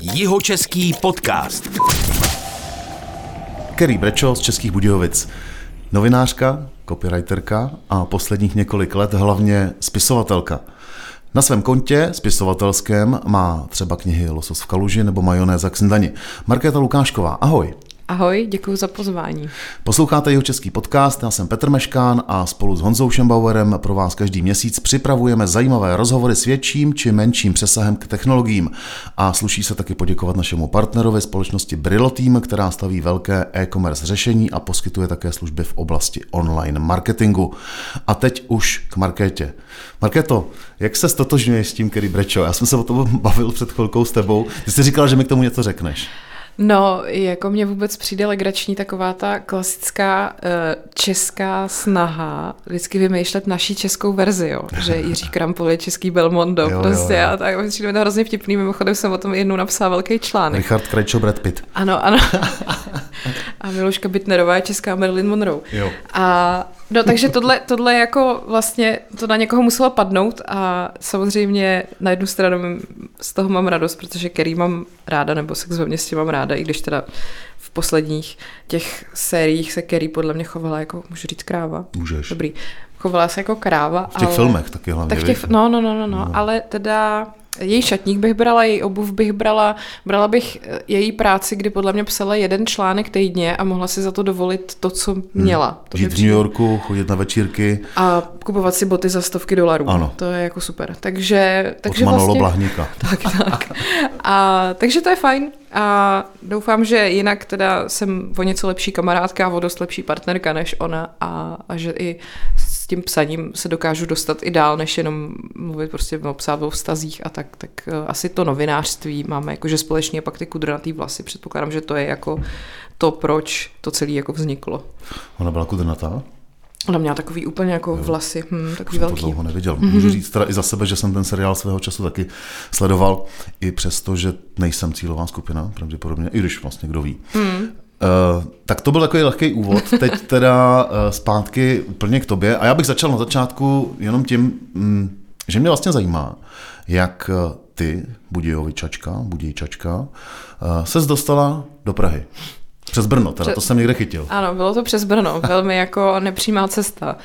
Jihočeský podcast. Kerry Brečo z Českých Budějovic. Novinářka, copywriterka a posledních několik let hlavně spisovatelka. Na svém kontě spisovatelském má třeba knihy Losos v kaluži nebo Majonéza k snídani. Markéta Lukášková, ahoj. Ahoj, děkuji za pozvání. Posloucháte jeho český podcast, já jsem Petr Meškán a spolu s Honzou Šembauerem pro vás každý měsíc připravujeme zajímavé rozhovory s větším či menším přesahem k technologiím. A sluší se taky poděkovat našemu partnerovi společnosti Brillo Team, která staví velké e-commerce řešení a poskytuje také služby v oblasti online marketingu. A teď už k Markétě. Markéto, jak se stotožňuješ s tím, který Brečo? Já jsem se o tom bavil před chvilkou s tebou. Ty jsi říkal, že mi k tomu něco řekneš. No, jako mě vůbec přijde legrační taková ta klasická uh, česká snaha vždycky vymýšlet naší českou verzi, jo. že Jiří Krampol je český Belmondo jo, prostě jo, jo. a tak přijde mi to hrozně vtipný, mimochodem jsem o tom jednou napsal velký článek. Richard Krejčo, Brad Pitt. Ano, ano. a Miluška Bitnerová je česká Marilyn Monroe. Jo. A No takže tohle, tohle jako vlastně, to na někoho muselo padnout a samozřejmě na jednu stranu z toho mám radost, protože Kerry mám ráda, nebo sex ve s tím mám ráda, i když teda v posledních těch sériích se Kerry podle mě chovala jako, můžu říct kráva? Můžeš. Dobrý. Chovala se jako kráva. V těch ale, filmech taky hlavně. Tak těch, no, no, no, no, no, no, ale teda její šatník bych brala, její obuv bych brala, brala bych eh, její práci, kdy podle mě psala jeden článek týdně a mohla si za to dovolit to, co hmm. měla. Hmm. To Žít v New Yorku, chodit na večírky. A kupovat si boty za stovky dolarů. Ano. To je jako super. Takže, takže Od Manolo vlastně... Blahníka. tak, tak. A, takže to je fajn. A doufám, že jinak teda jsem o něco lepší kamarádka a o dost lepší partnerka než ona a, a že i tím psaním se dokážu dostat i dál, než jenom mluvit prostě o psát o vztazích a tak, tak uh, asi to novinářství máme jakože společně pak ty kudrnatý vlasy. Předpokládám, že to je jako to, proč to celé jako vzniklo. Ona byla kudrnatá? Ona měla takový úplně jako vlasy, hm, takový Už velký. to dlouho neviděl. Mm-hmm. Můžu říct teda i za sebe, že jsem ten seriál svého času taky sledoval, i přesto, že nejsem cílová skupina, pravděpodobně, i když vlastně kdo ví. Mm. Uh, tak to byl takový lehký úvod. Teď teda uh, zpátky úplně k tobě. A já bych začal na začátku jenom tím, um, že mě vlastně zajímá, jak eh, ty, Budějovičačka, Budějčačka, uh, ses dostala do Prahy. Přes Brno, teda, Pře- to jsem někde chytil. Ano, bylo to přes Brno, velmi jako nepřímá cesta.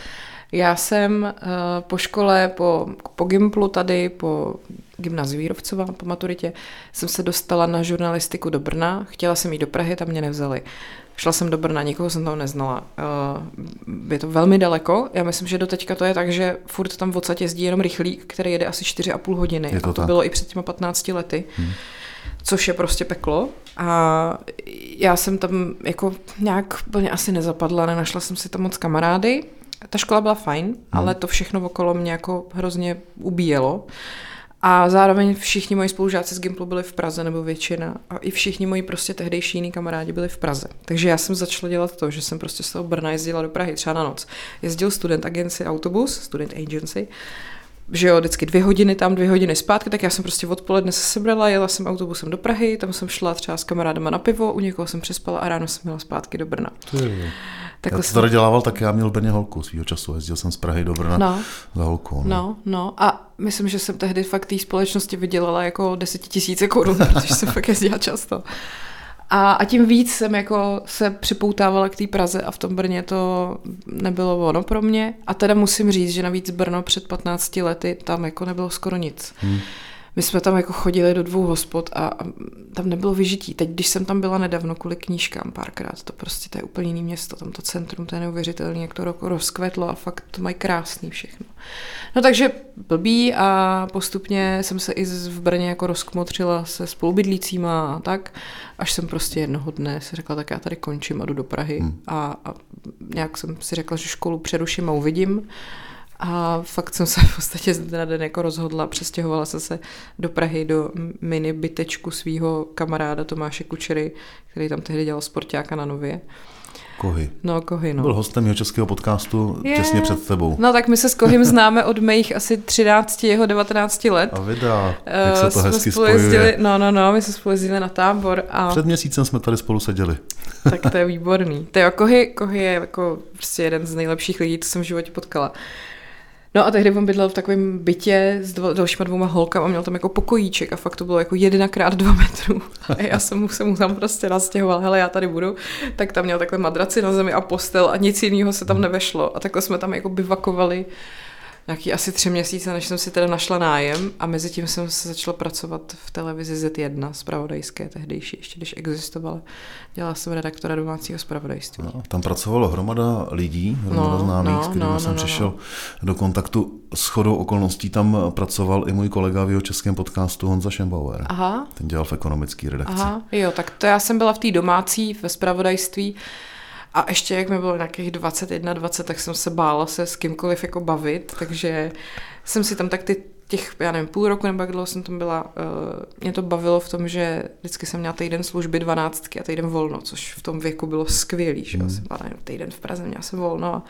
Já jsem uh, po škole, po, po Gimplu tady, po gymnáziu Vírovcova, po maturitě, jsem se dostala na žurnalistiku do Brna. Chtěla jsem jít do Prahy, tam mě nevzali. Šla jsem do Brna, nikoho jsem tam neznala. Uh, je to velmi daleko. Já myslím, že do teďka to je tak, že furt tam v podstatě jezdí jenom rychlík, který jede asi 4,5 hodiny. Je to a to tak. bylo i před těma 15 lety. Hmm což je prostě peklo. A já jsem tam jako nějak úplně asi nezapadla, nenašla jsem si tam moc kamarády. Ta škola byla fajn, hmm. ale to všechno okolo mě jako hrozně ubíjelo. A zároveň všichni moji spolužáci z Gimplu byli v Praze, nebo většina. A i všichni moji prostě tehdejší jiní kamarádi byli v Praze. Takže já jsem začala dělat to, že jsem prostě z toho Brna jezdila do Prahy třeba na noc. Jezdil student agency autobus, student agency, že jo, vždycky dvě hodiny tam, dvě hodiny zpátky, tak já jsem prostě odpoledne se sebrala, jela jsem autobusem do Prahy, tam jsem šla třeba s kamarádama na pivo, u někoho jsem přespala a ráno jsem jela zpátky do Brna. Tak já to tady dělával, tak já měl Brně holku svýho času, jezdil jsem z Prahy do Brna no. za holku. No. no, no a myslím, že jsem tehdy fakt té společnosti vydělala jako desetitisíce korun, protože jsem fakt jezdila často. A, a tím víc jsem jako se připoutávala k té Praze a v tom Brně to nebylo ono pro mě. A teda musím říct, že navíc Brno před 15 lety tam jako nebylo skoro nic. Hmm. My jsme tam jako chodili do dvou hospod a, a tam nebylo vyžití. Teď, když jsem tam byla nedávno kvůli knížkám párkrát, to prostě to je úplně jiný město, tam to centrum, to je neuvěřitelné, jak to jako rozkvetlo a fakt to mají krásný všechno. No takže blbý a postupně jsem se i v Brně jako rozkmotřila se spolubydlícíma a tak, až jsem prostě jednoho dne si řekla, tak já tady končím a jdu do Prahy hmm. a, a nějak jsem si řekla, že školu přeruším a uvidím. A fakt jsem se v podstatě z den jako rozhodla, přestěhovala jsem se do Prahy do mini bytečku svého kamaráda Tomáše Kučery, který tam tehdy dělal sportáka na Nově. Kohy. No, Kohy, no. Byl hostem jeho českého podcastu je. těsně před tebou. No tak my se s Kohym známe od mých asi 13, jeho 19 let. A vydá, jak se to jsme hezky spolu spojuje. jezdili, No, no, no, my jsme spolu jezdili na tábor. A... Před měsícem jsme tady spolu seděli. tak to je výborný. To je, Kohy, Kohy je jako prostě jeden z nejlepších lidí, co jsem v životě potkala. No a tehdy on bydlel v takovém bytě s dvo, dalšíma dvouma holkama a měl tam jako pokojíček a fakt to bylo jako jedna krát dva metrů. A já jsem mu, se mu tam prostě nastěhoval, hele, já tady budu. Tak tam měl takhle madraci na zemi a postel a nic jiného se tam nevešlo. A takhle jsme tam jako bivakovali nějaký asi tři měsíce, než jsem si teda našla nájem a mezi tím jsem se začala pracovat v televizi Z1, zpravodajské tehdejší, ještě když existovala. Dělala jsem redaktora domácího zpravodajství. No, tam pracovalo hromada lidí, hromada no, známých, no, s kterými no, jsem no, přišel no. do kontaktu. S chodou okolností tam pracoval i můj kolega v jeho českém podcastu Honza Schembauer. Aha. Ten dělal v ekonomické redakci. Aha, jo, tak to já jsem byla v té domácí, ve zpravodajství a ještě jak mi bylo nějakých 21, 20, tak jsem se bála se s kýmkoliv jako bavit, takže jsem si tam tak ty těch, já nevím, půl roku nebo jak dlouho jsem tam byla, uh, mě to bavilo v tom, že vždycky jsem měla týden služby 12 a týden volno, což v tom věku bylo skvělý, že mm. jsem byla nevím, týden v Praze, měla jsem volno a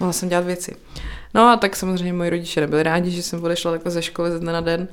mohla jsem dělat věci. No a tak samozřejmě moji rodiče nebyli rádi, že jsem odešla takhle ze školy ze dne na den,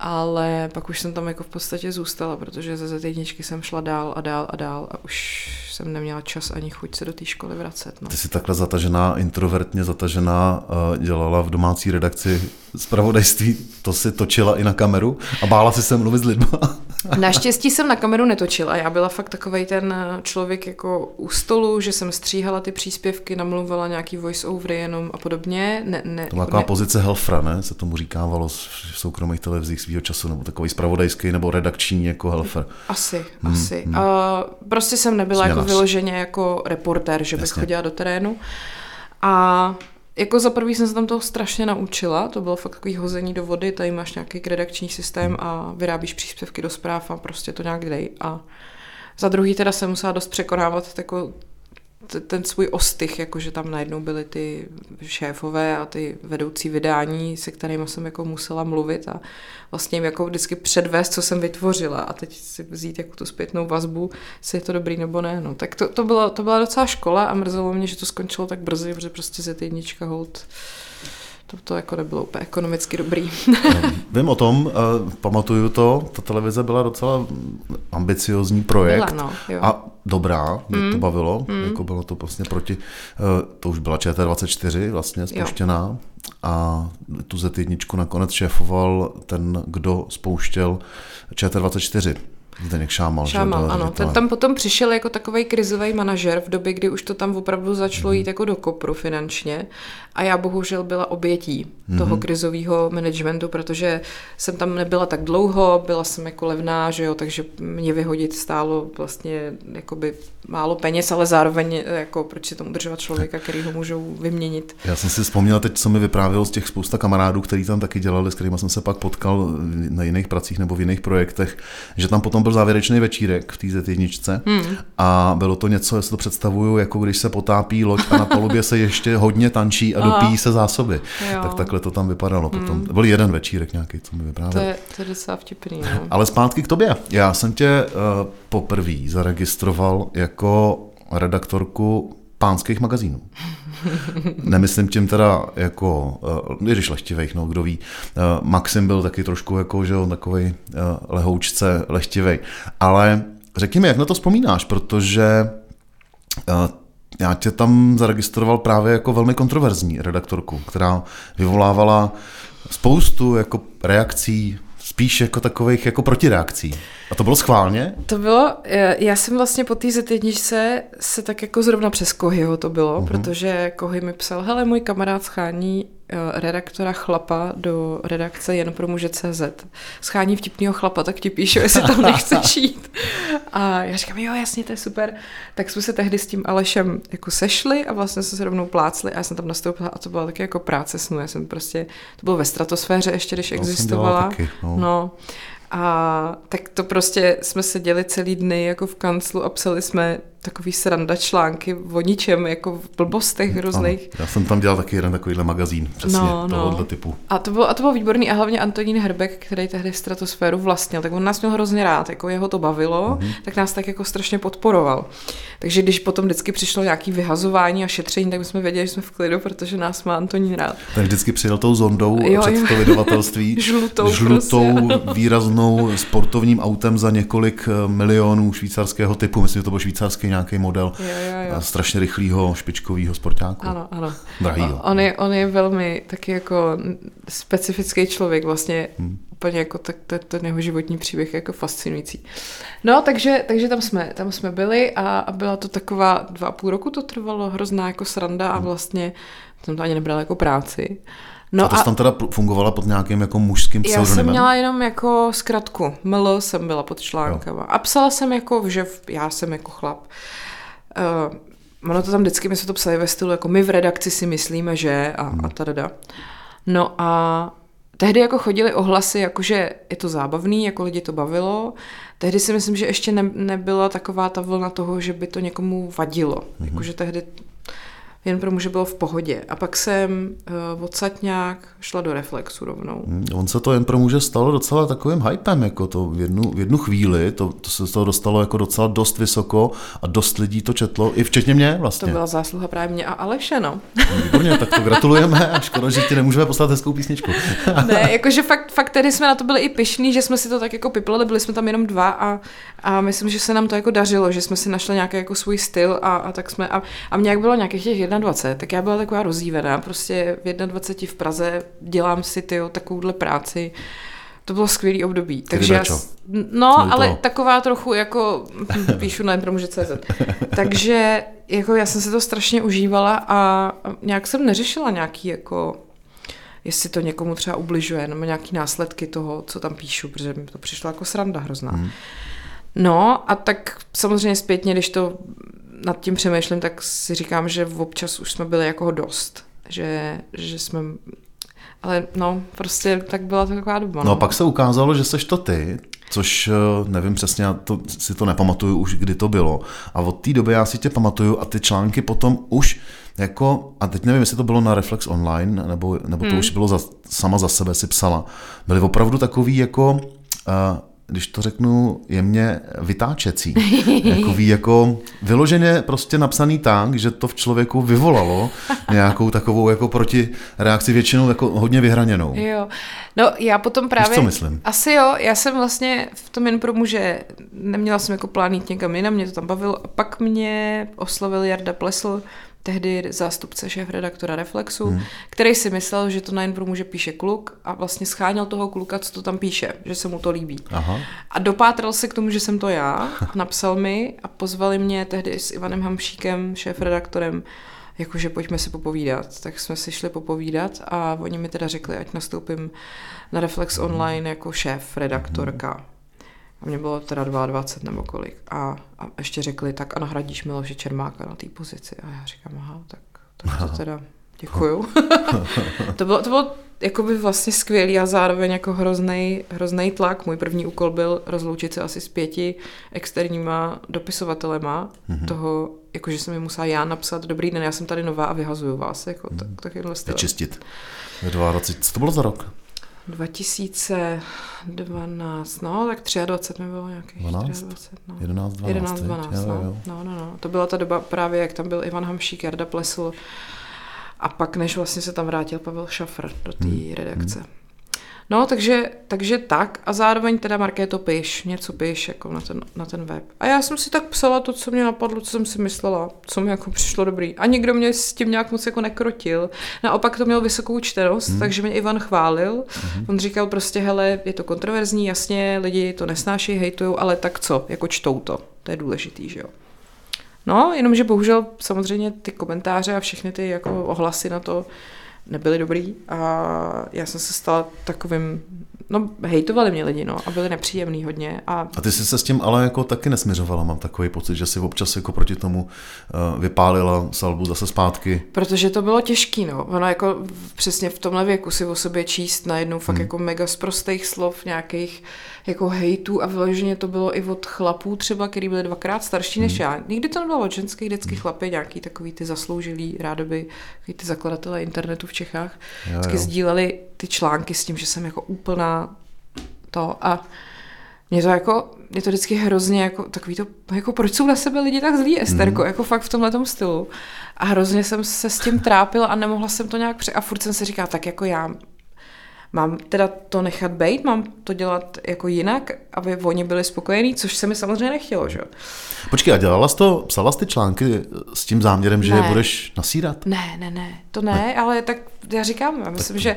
ale pak už jsem tam jako v podstatě zůstala, protože ze jedničky jsem šla dál a dál a dál a už jsem neměla čas ani chuť se do té školy vracet. No. Ty jsi takhle zatažená, introvertně zatažená, eh, dělala v domácí redakci zpravodajství, to si točila i na kameru a bála si se mluvit s lidmi. Naštěstí jsem na kameru netočila, já byla fakt takový ten člověk jako u stolu, že jsem stříhala ty příspěvky, namluvala nějaký voice over jenom a podobně. Ne, ne, to byla taková ne... pozice helfra, ne? Se tomu říkávalo v soukromých televizích svého času, nebo takový spravodajský nebo redakční jako helfer. Asi, hmm, asi. Hmm. Uh, prostě jsem nebyla Smělař. jako vyloženě jako reportér, že bych Jasně. chodila do terénu. A jako za prvý jsem se tam toho strašně naučila, to bylo fakt takový hození do vody, tady máš nějaký redakční systém a vyrábíš příspěvky do zpráv a prostě to nějak dej. A za druhý teda jsem musela dost překonávat jako ten svůj ostych, jakože tam najednou byly ty šéfové a ty vedoucí vydání, se kterými jsem jako musela mluvit a vlastně jim jako vždycky předvést, co jsem vytvořila a teď si vzít jako tu zpětnou vazbu, jestli je to dobrý nebo ne. No. Tak to, to, bylo, to byla docela škola a mrzelo mě, že to skončilo tak brzy, protože prostě z jednička hold to, to jako nebylo úplně ekonomicky dobrý. Vím o tom, uh, pamatuju to, ta televize byla docela ambiciozní projekt byla, no, jo. a dobrá, mě mm. to bavilo, mm. jako bylo to vlastně proti, uh, to už byla ČT24 vlastně spouštěná jo. a tu Z1 nakonec šéfoval ten, kdo spouštěl ČT24. Zdeněk Šámal. Šámal, že, ano. Ten tam potom přišel jako takový krizový manažer v době, kdy už to tam opravdu začalo mm. jít jako do kopru finančně a já bohužel byla obětí mm. toho krizového managementu, protože jsem tam nebyla tak dlouho, byla jsem jako levná, že jo, takže mě vyhodit stálo vlastně jakoby málo peněz, ale zároveň jako proč si tam udržovat člověka, který ho můžou vyměnit. Já jsem si vzpomněla teď, co mi vyprávělo z těch spousta kamarádů, kteří tam taky dělali, s kterými jsem se pak potkal na jiných pracích nebo v jiných projektech, že tam potom byl závěrečný večírek v té Z1 hmm. a bylo to něco, jestli to představuju, jako když se potápí loď a na palubě se ještě hodně tančí a dopíjí se zásoby. Jo. Tak takhle to tam vypadalo. Hmm. Potom. Byl jeden večírek nějaký, co mi vyprávěl. To je, to je docela vtipný. No. Ale zpátky k tobě. Já jsem tě uh, poprvé zaregistroval jako redaktorku pánských magazínů. Nemyslím tím teda jako, uh, když lehtivejch, no kdo ví. Uh, Maxim byl taky trošku jako, že takový uh, lehoučce lehtivej. Ale řekni mi, jak na to vzpomínáš, protože já tě tam zaregistroval právě jako velmi kontroverzní redaktorku, která vyvolávala spoustu jako reakcí, spíš jako takových jako protireakcí. A to bylo schválně? To bylo, já jsem vlastně po té z se tak jako zrovna přes Kohyho to bylo, uh-huh. protože Kohy mi psal, hele, můj kamarád schání redaktora chlapa do redakce jen pro muže CZ. Schání vtipného chlapa, tak ti píšu, jestli tam nechceš jít. A já říkám, jo, jasně, to je super. Tak jsme se tehdy s tím Alešem jako sešli a vlastně jsme se rovnou plácli a já jsem tam nastoupila a to byla taky jako práce snu. Já jsem prostě, to bylo ve stratosféře ještě, když to existovala. Taky, no. no. A tak to prostě jsme seděli celý dny jako v kanclu a psali jsme takový sranda články o ničem, jako v blbostech různých. Ano, já jsem tam dělal taky jeden takovýhle magazín, přesně no, no. tohohle typu. A to, bylo, a to bylo výborný a hlavně Antonín Herbek, který tehdy Stratosféru vlastnil, tak on nás měl hrozně rád, jako jeho to bavilo, mm-hmm. tak nás tak jako strašně podporoval. Takže když potom vždycky přišlo nějaký vyhazování a šetření, tak my jsme věděli, že jsme v klidu, protože nás má Antonín rád. Tak vždycky přijel tou zondou jo, před jo. to vydavatelství, žlutou, žlutou výraznou sportovním autem za několik eh, milionů švýcarského typu, myslím, že to byl švýcarský nějaký model Jo, jo, jo. strašně rychlého špičkového sportáku. Ano, ano. Drahýho. On je, on je velmi taky jako specifický člověk, vlastně hmm. úplně jako tak, to, ten jeho životní příběh je jako fascinující. No, takže, takže tam, jsme, tam jsme byli a, a byla to taková dva a půl roku to trvalo, hrozná jako sranda a vlastně jsem to ani nebrala jako práci. No a to a tam teda fungovala pod nějakým jako mužským já pseudonymem? jsem měla jenom jako zkratku. ML jsem byla pod článkama. A psala jsem jako, že já jsem jako chlap. Uh, ono to tam vždycky, my jsme to psali ve stylu, jako my v redakci si myslíme, že a, a tada. No a tehdy jako chodili ohlasy, jakože je to zábavný, jako lidi to bavilo. Tehdy si myslím, že ještě ne, nebyla taková ta vlna toho, že by to někomu vadilo. Mm-hmm. Jakože tehdy jen pro muže bylo v pohodě. A pak jsem uh, odsaď nějak šla do reflexu rovnou. Hmm, On se to jen pro muže stalo docela takovým hypem, jako to v jednu, v jednu chvíli, to, to se z toho dostalo jako docela dost vysoko a dost lidí to četlo, i včetně mě To vlastně. byla zásluha právě mě a Aleše, no. Výborně, tak to gratulujeme a škoda, že ti nemůžeme poslat hezkou písničku. ne, jakože fakt, fakt tedy jsme na to byli i pišní, že jsme si to tak jako piplali, byli jsme tam jenom dva a, a myslím, že se nám to jako dařilo, že jsme si našli nějaký jako svůj styl a, a tak jsme, a, a mě jak bylo nějakých těch 21, tak já byla taková rozdívená, prostě v 21 v Praze dělám si ty takovouhle práci, to bylo skvělý období. Takže já, no, ale jo. taková trochu jako, hm, píšu na CZ. Takže jako já jsem si to strašně užívala a nějak jsem neřešila nějaký jako jestli to někomu třeba ubližuje, nebo nějaký následky toho, co tam píšu, protože mi to přišlo jako sranda hrozná. Hmm. No a tak samozřejmě zpětně, když to nad tím přemýšlím, tak si říkám, že občas už jsme byli jako dost. Že, že jsme... Ale no, prostě tak byla to taková doba. No a pak se ukázalo, že seš to ty, což eh, nevím přesně, já to, si to nepamatuju už, kdy to bylo. A od té doby já si tě pamatuju a ty články potom už jako, a teď nevím, jestli to bylo na Reflex Online, nebo, nebo to Hmm. už bylo za, sama za sebe si psala, byly opravdu takový jako, uh, když to řeknu jemně, vytáčecí. Jakový jako vyloženě prostě napsaný tak, že to v člověku vyvolalo nějakou takovou jako proti reakci většinou jako hodně vyhraněnou. Jo. No já potom právě... co myslím? Asi jo, já jsem vlastně v tom jen pro muže, neměla jsem jako plán jít někam jinam, mě to tam bavilo. A pak mě oslovil Jarda Plesl, tehdy zástupce šéf redaktora Reflexu, hmm. který si myslel, že to na jen pro muže píše kluk a vlastně scháněl toho kluka, co to tam píše, že se mu to líbí. Aha. A dopátral se k tomu, že jsem to já, napsal mi a pozvali mě tehdy s Ivanem Hamšíkem, šéf-redaktorem, jakože pojďme si popovídat. Tak jsme si šli popovídat a oni mi teda řekli, ať nastoupím na Reflex Online jako šéf, redaktorka. A mě bylo teda 22 nebo kolik. A, a ještě řekli, tak a nahradíš Miloše Čermáka na té pozici. A já říkám, aha, tak, tak to teda děkuju. to bylo, to bylo jakoby vlastně skvělý a zároveň jako hrozný, hrozný tlak. Můj první úkol byl rozloučit se asi s pěti externíma dopisovatelema mm-hmm. toho, jakože jsem mi musela já napsat, dobrý den, já jsem tady nová a vyhazuju vás. Jako, tak, takovýhle styl. Vyčistit. Ve 22. Co to bylo za rok? 2012, no, tak 23 mi bylo nějakých 12? 24, no. 11, 12. 11, teď? 12, Jo, no. jo. no, no, no. To byla ta doba právě, jak tam byl Ivan Hamšík, Jarda Plesl a pak, než vlastně se tam vrátil Pavel Šafr do té hmm. redakce. No, takže, takže tak a zároveň teda Markéto piš, něco piš jako na ten, na ten web. A já jsem si tak psala to, co mě napadlo, co jsem si myslela, co mi jako přišlo dobrý. A nikdo mě s tím nějak moc jako nekrotil. Naopak to mělo vysokou čtenost, hmm. takže mě Ivan chválil. Hmm. On říkal prostě, hele, je to kontroverzní, jasně, lidi to nesnáší, hejtujou, ale tak co, jako čtou to. To je důležitý, že jo. No, jenomže bohužel samozřejmě ty komentáře a všechny ty jako ohlasy na to nebyly dobrý a já jsem se stala takovým, no hejtovali mě lidi, no, a byli nepříjemný hodně a A ty jsi se s tím ale jako taky nesměřovala, mám takový pocit, že si občas jako proti tomu uh, vypálila salbu zase zpátky. Protože to bylo těžký, no. Ono jako přesně v tomhle věku si o sobě číst najednou fakt hmm. jako mega z prostých slov, nějakých jako hejtů a vyloženě to bylo i od chlapů třeba, který byli dvakrát starší než já. Nikdy to nebylo od ženských, vždycky chlapy, nějaký takový ty zasloužilí rádoby, ty zakladatelé internetu v Čechách, Jo, vždycky jo. sdíleli ty články s tím, že jsem jako úplná to a mě to jako, mě to vždycky hrozně jako takový to, jako proč jsou na sebe lidi tak zlí, Esterko, mm. jako fakt v tomhle stylu. A hrozně jsem se s tím trápila a nemohla jsem to nějak pře... A furt jsem si říkala, tak jako já mám teda to nechat být, mám to dělat jako jinak, aby oni byli spokojení, což se mi samozřejmě nechtělo, že jo. Počkej, a dělala jsi to, psala jsi ty články s tím záměrem, že Ne. je budeš nasírat? Ne, ne, ne, to ne, ne. ale tak já říkám, já myslím, že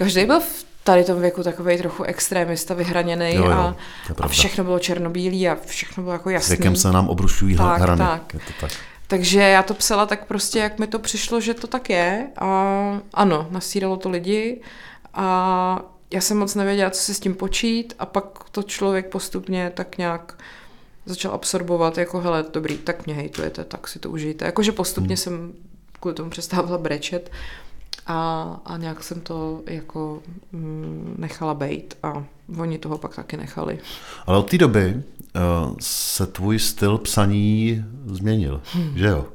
každý byl v tady tom věku takový trochu extrémista, vyhraněný Jo, jo, a, a všechno bylo černobílý a všechno bylo jako jasný. Věkem se nám obrušují Tak, hrany. tak. Je to tak. Takže já to psala tak prostě, jak mi to přišlo, že to tak je. A ano, nasíralo to lidi a já jsem moc nevěděla, co si s tím počít a pak to člověk postupně tak nějak začal absorbovat, jako hele, dobrý, tak mě hejtujete, tak si to užijte. Jakože postupně jsem kvůli tomu přestávala brečet a, a nějak jsem to jako mm, nechala bejt a oni toho pak taky nechali. Ale od té doby uh, se tvůj styl psaní změnil, Hmm. že jo?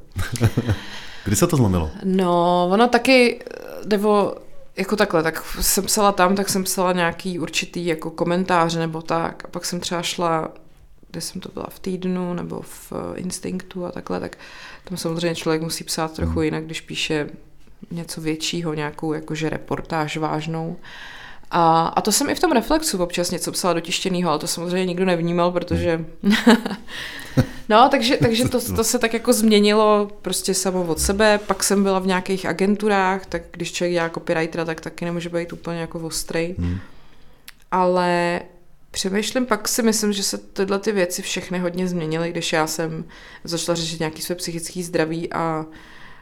Kdy se to zlomilo? No, ono taky, nebo jako takhle, tak jsem psala tam, tak jsem psala nějaký určitý jako komentáře nebo tak a pak jsem třeba šla, kde jsem to byla v týdnu nebo v Instinktu a takhle, tak tam samozřejmě člověk musí psát trochu jinak, když píše něco většího, nějakou jakože reportáž vážnou. A, a to jsem i v tom reflexu občas něco psala do tištěného, ale to samozřejmě nikdo nevnímal, protože... no, takže, takže to, to se tak jako změnilo prostě samo od sebe. Pak jsem byla v nějakých agenturách, tak když člověk dělá copywritera, tak taky nemůže být úplně jako ostrej. Hmm. Ale přemýšlím, pak si myslím, že se tyhle ty věci všechny hodně změnily, když já jsem začala řešit nějaký své psychické zdraví a,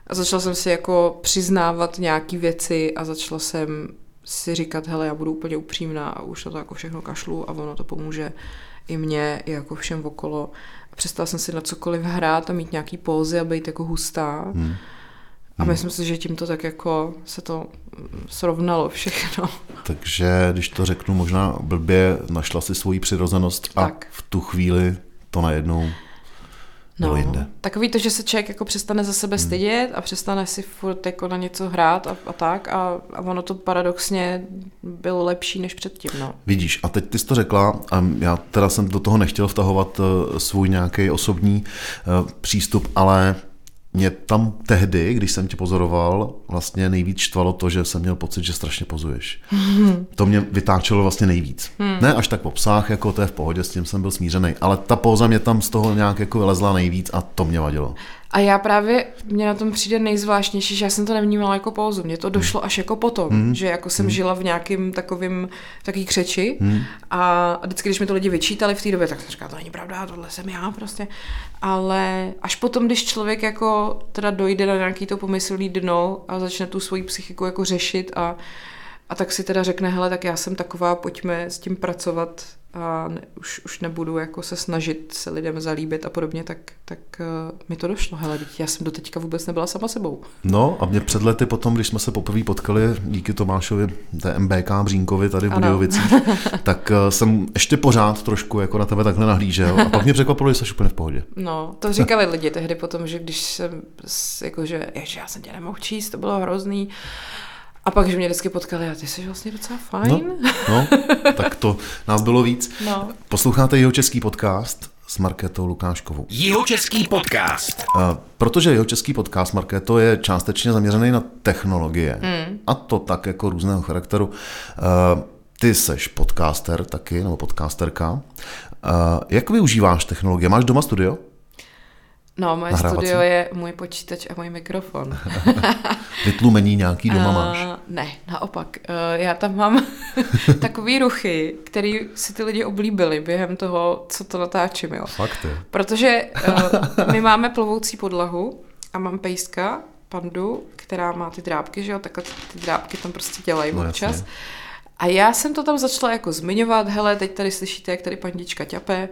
a začala jsem si jako přiznávat nějaký věci a začala jsem si říkat, hele, já budu úplně upřímná a už na to jako všechno kašlu a ono to pomůže i mně, i jako všem okolo. A přestala jsem si na cokoliv hrát a mít nějaký pózy a být jako hustá. Hmm. A myslím si, že tímto tak jako se to mm, srovnalo všechno. Takže, když to řeknu možná blbě, našla si svoji přirozenost a Tak. v tu chvíli to najednou bylo jinde. takový to, že se člověk jako přestane za sebe stydět a přestane si furt jako na něco hrát a, a tak a, a ono to paradoxně bylo lepší než předtím, no. Vidíš, a teď ty jsi to řekla, a já teda jsem do toho nechtěl vtahovat eh, svůj nějaký osobní eh, přístup, ale mě tam tehdy, když jsem tě pozoroval, vlastně nejvíc štvalo to, že jsem měl pocit, že strašně pozuješ. To mě vytáčelo vlastně nejvíc. Ne až tak po psách, jako to je v pohodě, s tím jsem byl smířený, ale ta póza mě tam z toho nějak jako vylezla nejvíc a to mě vadilo. A já právě, mě na tom přijde nejzvláštnější, že já jsem to nevnímala jako pauzu. Mně to došlo až jako potom, Hmm. že jako jsem žila v nějakým takovým, taký křeči Hmm. a vždycky, když mi to lidi vyčítali v té době, tak jsem říkala, to není pravda, tohle jsem já prostě. Ale až potom, když člověk jako teda dojde na nějaký to pomyslný dno a začne tu svoji psychiku jako řešit a, a tak si teda řekne, hele, tak já jsem taková, pojďme s tím pracovat a ne, už, už nebudu jako se snažit se lidem zalíbit a podobně, tak, tak uh, mi to došlo. Hele, já jsem do teďka vůbec nebyla sama sebou. No a mě před lety potom, když jsme se poprvé potkali díky Tomášovi, té MBK Břínkovi tady v. Budějovicích, tak eh, jsem ještě pořád trošku jako na tebe takhle nahlížel a pak mě překvapilo, že jsi úplně v pohodě. No, to říkali lidi tehdy potom, že když jsem, s- jakože, ježi, já jsem tě nemohl číst, to bylo hrozný. A pak, že mě vždycky potkali, a ty jsi vlastně docela fajn. No, no, tak to nás bylo víc. no. Posloucháte jeho český podcast s Markétou Lukáškovou. Jihočeský podcast. Eh, Protože jeho český podcast, Markéto, je částečně zaměřený na technologie. Hmm. A to tak jako různého charakteru. Eh, Ty seš podcaster taky, nebo podcasterka. Eh, Jak využíváš technologie? Máš doma studio? No, moje Nahrávací? studio je můj počítač a můj mikrofon. Vytlumení nějaký doma máš? A, ne, naopak. Eh, Já tam mám takový ruchy, který si ty lidi oblíbili během toho, co to natáčím, jo. Fakt je. Protože uh, my máme plovoucí podlahu a mám pejska, pandu, která má ty drábky, že jo, takhle ty drábky tam prostě dělají No, no, jasně. občas. A já jsem to tam začala jako zmiňovat, hele, teď tady slyšíte, jak tady pandička ťape,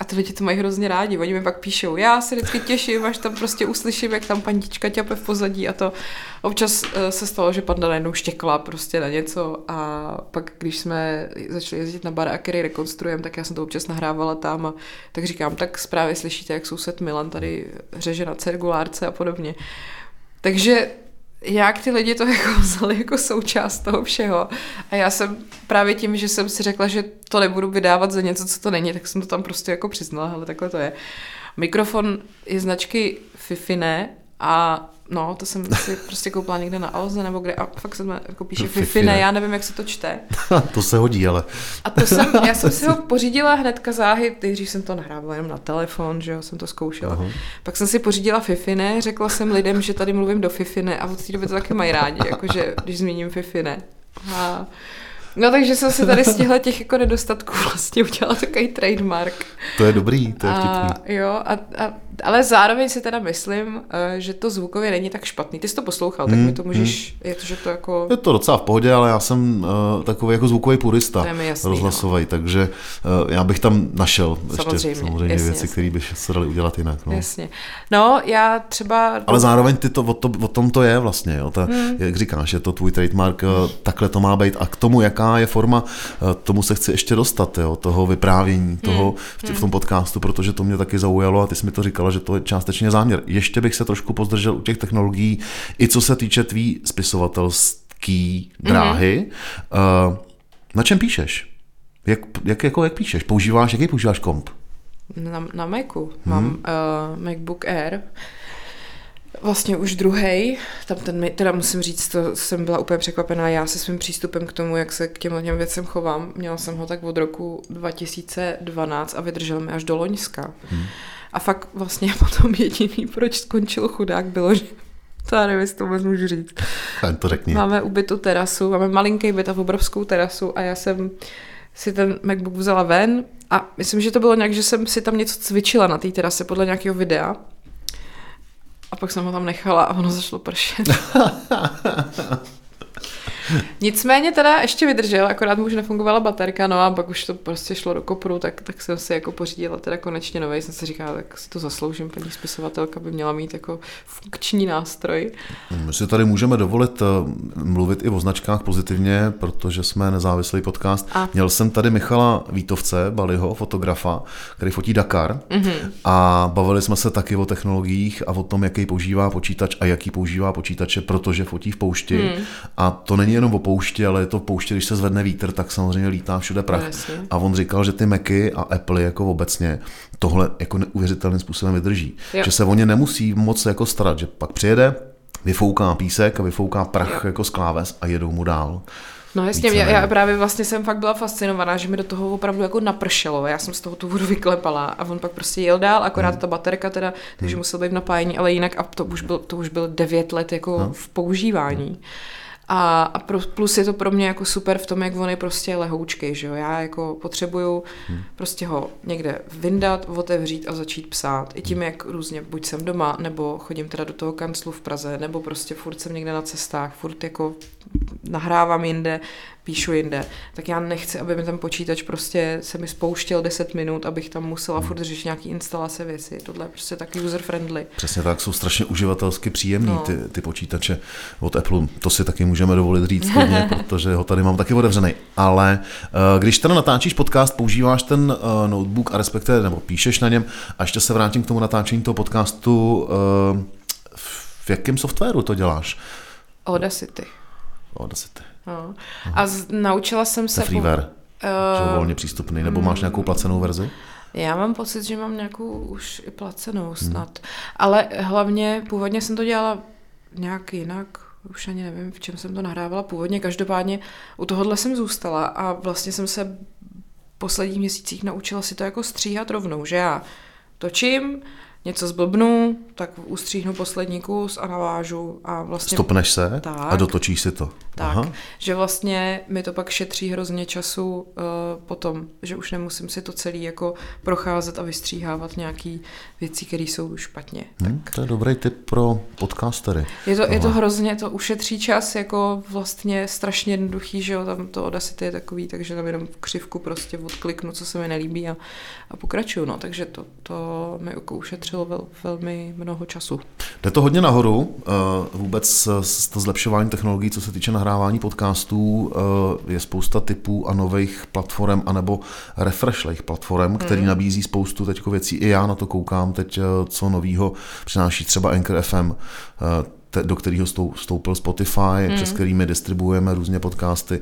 a ty lidi to mají hrozně rádi, oni mi pak píšou, já se vždycky těším, až tam prostě uslyším, jak tam pandička ťape v pozadí a to občas eh, se stalo, že panda najednou štěkla prostě na něco a pak, když jsme začali jezdit na bar, a který rekonstruujeme, tak já jsem to občas nahrávala tam a tak říkám, tak právě slyšíte, jak soused Milan tady řeže na cirkulárce a podobně. Takže jak ty lidi to jako vzali jako součást toho všeho. A já jsem právě tím, že jsem si řekla, že to nebudu vydávat za něco, co to není, tak jsem to tam prostě jako přiznala, ale takhle to je. Mikrofon je značky Fifine a no, to jsem si prostě koupila někde na Alze nebo kde, a fakt se jako píše Fifine. Fifine, já nevím, jak se to čte. to se hodí, ale A to jsem, já jsem si ho pořídila hnedka záhy, nejdřív jsem to nahrávala jenom na telefon, že jo, jsem to zkoušela. Aha. Pak jsem si pořídila Fifine, řekla jsem lidem, že tady mluvím do Fifine a od té doby to taky mají rádi, jakože když zmíním Fifine. A No takže jsem si tady z těchto těch jako nedostatků vlastně udělala takový trademark. to je dobrý, to je A, vtipný. jo, a, a, ale zároveň si teda myslím, eh, že to zvukově není tak špatný. Ty jsi to poslouchal, tak Hmm, mi to můžeš, je to, že to jako... Je to docela v pohodě, ale já jsem uh, takový jako zvukový purista rozhlasový, takže uh, já bych tam našel Samozřejmě, ještě samozřejmě jasně, věci, které by se daly udělat jinak. No. Jasně. No, já třeba... Ale zároveň ty to, o, to, o tom to je vlastně, jo. Ta, hmm. jak říkáš, je to tvůj trademark, eh, takhle to má být a k tomu, jaká je forma, tomu se chci ještě dostat, jo, toho vyprávění, toho v, tě- v tom podcastu, protože to mě taky zaujalo a ty jsi mi to říkala, že to je částečně záměr. Ještě bych se trošku pozdržel u těch technologií, i co se týče tvý spisovatelský dráhy. Uh, na čem píšeš? Jak, jak, jako, jak píšeš? Používáš, jaký používáš komp? Na, na Macu mám uh, MacBook Air, vlastně už druhý. Tam ten, teda musím říct, to jsem byla úplně překvapená já se svým přístupem k tomu, jak se k těm, těm věcem chovám. Měla jsem ho tak od roku 2012 a vydržel mi až do Loňska. Hmm. A fakt vlastně potom jediný, proč skončil chudák, bylo, že to já nevím, jestli to vůbec můžu říct. Jen to řekni. Máme ubytou terasu, máme malinký byt a obrovskou terasu a já jsem si ten MacBook vzala ven a myslím, že to bylo nějak, že jsem si tam něco cvičila na té terase podle nějakého videa. A pak jsem ho tam nechala a ono začalo pršet. Nicméně teda ještě vydržel, akorát mu už nefungovala baterka, no a pak už to prostě šlo do kopru, tak, tak jsem si jako pořídila teda konečně nový, jsem si říkala, tak si to zasloužím, paní spisovatelka by měla mít jako funkční nástroj. My si tady můžeme dovolit eh, mluvit i o značkách pozitivně, protože jsme nezávislý podcast. A. Měl jsem tady Michala Vítovce, Baliho, fotografa, který fotí Dakar Mhm. a bavili jsme se taky o technologiích a o tom, jaký používá počítač a jaký používá počítače, protože fotí v poušti. Hmm. A to není jenom o poušti, ale je to v poušti, když se zvedne vítr, tak samozřejmě lítá všude prach. No, jasně. A on říkal, že ty Macy a Apple jako obecně tohle jako neuvěřitelným způsobem vydrží. Jo. Že se o ně nemusí moc jako starat, že pak přijede, vyfouká písek a vyfouká prach Jo. jako z kláves a jedou mu dál. No jasně, já, já právě vlastně jsem fakt byla fascinovaná, že mi do toho opravdu jako napršelo. Já jsem z toho tu vodu vyklepala a on pak prostě jel dál, akorát Hmm. ta baterka teda, takže musel být v napájení, ale jinak a to už byl, to už byl devět let jako No. v používání. A, a pro, plus je to pro mě jako super v tom, jak on je prostě lehoučkej, že jo. Já jako potřebuju Hmm. prostě ho někde vyndat, otevřít a začít psát. I tím, jak různě, buď jsem doma, nebo chodím teda do toho kanclu v Praze, nebo prostě furt jsem někde na cestách, furt jako nahrávám jinde, píšu jinde, tak já nechci, aby mi ten počítač prostě se mi spouštěl 10 minut, abych tam musela furt řešit nějaký instalace věci. Tohle je prostě tak user-friendly. Přesně tak, jsou strašně uživatelsky příjemný No. ty, ty počítače od Apple. To si taky můžeme dovolit říct klidně, protože ho tady mám taky otevřený. Ale eh, když teda natáčíš podcast, používáš ten eh, notebook a respektive, nebo píšeš na něm, a ještě se vrátím k tomu natáčení toho podcastu, eh, v jakém softwaru to děláš? Audacity. Audacity. No. A z, naučila jsem se... freeware, je Eh, volně přístupný, nebo máš nějakou placenou verzi? Já mám pocit, že mám nějakou už i placenou snad. Hmm. Ale hlavně původně jsem to dělala nějak jinak, už ani nevím, v čem jsem to nahrávala původně. Každopádně u tohohle jsem zůstala a vlastně jsem se v posledních měsících naučila si to jako stříhat rovnou, že já točím, něco zblbnu, tak ustříhnu poslední kus a navážu a vlastně... Stopneš se Tak. a dotočíš si to. Tak, Aha. že vlastně mi to pak šetří hrozně času uh, potom, že už nemusím si to celý jako procházet a vystříhávat nějaký věci, které jsou špatně. Hm, to je dobrý tip pro podcastery. Je to, je to hrozně, to ušetří čas, jako vlastně strašně jednoduchý, že jo, tam to Audacity je takový, takže tam jenom křivku prostě odkliknu, co se mi nelíbí a, a pokračuju, no, takže to, to mi jako ušetřilo vel, velmi mnoho času. Jde to hodně nahoru, eh, vůbec s- to zlepšování technologií, co se týče nahrávání podcastů, eh, je spousta typů a nových platform, anebo refreshlých platform, který nabízí spoustu teď věcí. I já na to koukám teď, eh, co novýho přináší třeba Anchor FM, eh, do kterého stou- vstoupil Spotify, hmm. přes kterými distribuujeme různě podcasty.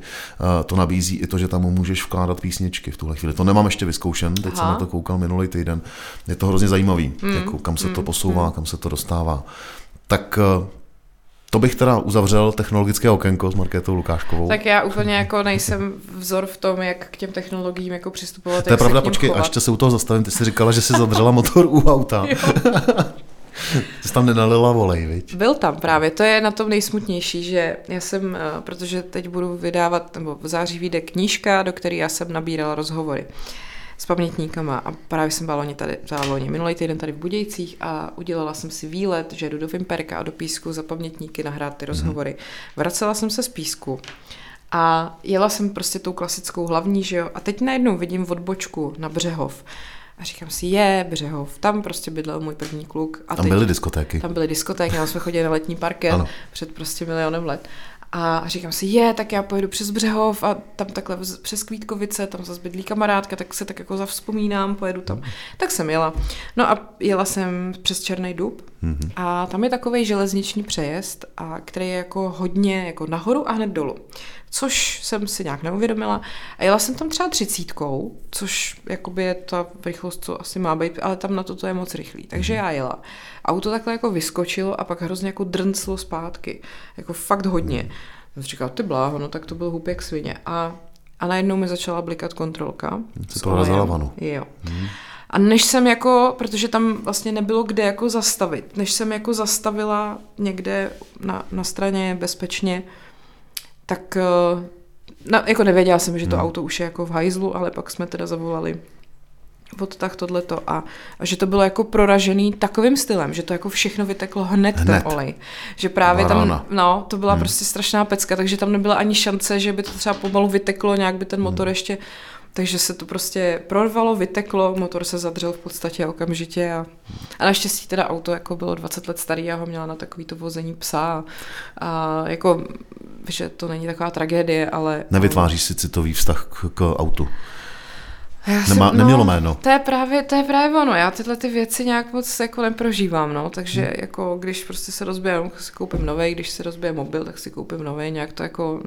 To nabízí i to, že tam můžeš vkládat písničky v tuhle chvíli. To nemám ještě vyzkoušen, teď jsem Aha. na to koukal minulý týden. Je to hrozně zajímavý, hmm. jako kam se to posouvá, kam se to dostává. Tak To bych teda uzavřel technologické okénko s Markétou Lukáškovou. Tak já úplně jako nejsem vzor v tom, jak k těm technologiím jako přistupovat. To je pravda, počkej, chovat. a ještě se u toho zastavím, ty jsi říkala, že jsi zadržela motor u auta. Jsi tam nenalila volej, viď? Byl tam právě, to je na tom nejsmutnější, že já jsem, eh, protože teď budu vydávat, nebo v září vyjde knížka, do které já jsem nabírala rozhovory s pamětníkama a právě jsem byla loni tady, loni, minulý týden tady v Budějcích a udělala jsem si výlet, že jdu do Vimperka a do Písku za pamětníky nahrát ty mhm. rozhovory. Vracela jsem se z Písku a jela jsem prostě tou klasickou hlavní, že jo, a teď najednou vidím odbočku na Břehov a říkám si, je, Břehov, tam prostě bydlel můj první kluk. A tam byly diskotéky. Tam byly diskotéky, tam jsme chodili na letní parket ano. před prostě milionem let. A říkám si, je, tak já pojedu přes Břehov a tam takhle přes Kvítkovice, tam zase bydlí kamarádka, tak se tak jako zavzpomínám, pojedu tam. Tak jsem jela. No a jela jsem přes Černý dub mm-hmm. a tam je takový železniční přejezd, a který je jako hodně jako nahoru a hned dolů což jsem si nějak neuvědomila. A jela jsem tam třeba třicítkou, což jakoby je ta rychlost, co asi má být, ale tam na to to je moc rychlý. Takže já jela. Auto takhle jako vyskočilo a pak hrozně jako drnclo zpátky. Jako fakt hodně. Jsem si říkala, ty bláho, no tak to byl hůb jak svině. A, a najednou mi začala blikat kontrolka. Se to razila vanu. Jo. Hmm. A než jsem jako, protože tam vlastně nebylo kde jako zastavit, než jsem jako zastavila někde na, na straně bezpečně, tak no, jako nevěděla jsem, že to hmm. auto už je jako v hajzlu, ale pak jsme teda zavolali od tak tohleto a, a že to bylo jako proražený takovým stylem, že to jako všechno vyteklo hned, hned. ten olej. Že právě tam, no, to byla hmm. prostě strašná pecka, takže tam nebyla ani šance, že by to třeba pomalu vyteklo, nějak by ten motor hmm. ještě takže se to prostě prorvalo, vyteklo, motor se zadřel v podstatě okamžitě a, a naštěstí teda auto jako bylo 20 let starý, já ho měla na takový to vození psa a jako, že to není taková tragédie, ale... Nevytváříš si citový vztah k, k autu? Já jsem, Nemá, no, nemělo jméno. To je, právě, to je právě ono, já tyhle ty věci nějak moc jako neprožívám, no, takže hmm. jako když prostě se rozbije, tak si koupím nový, když se rozbije mobil, tak si koupím nový, nějak to jako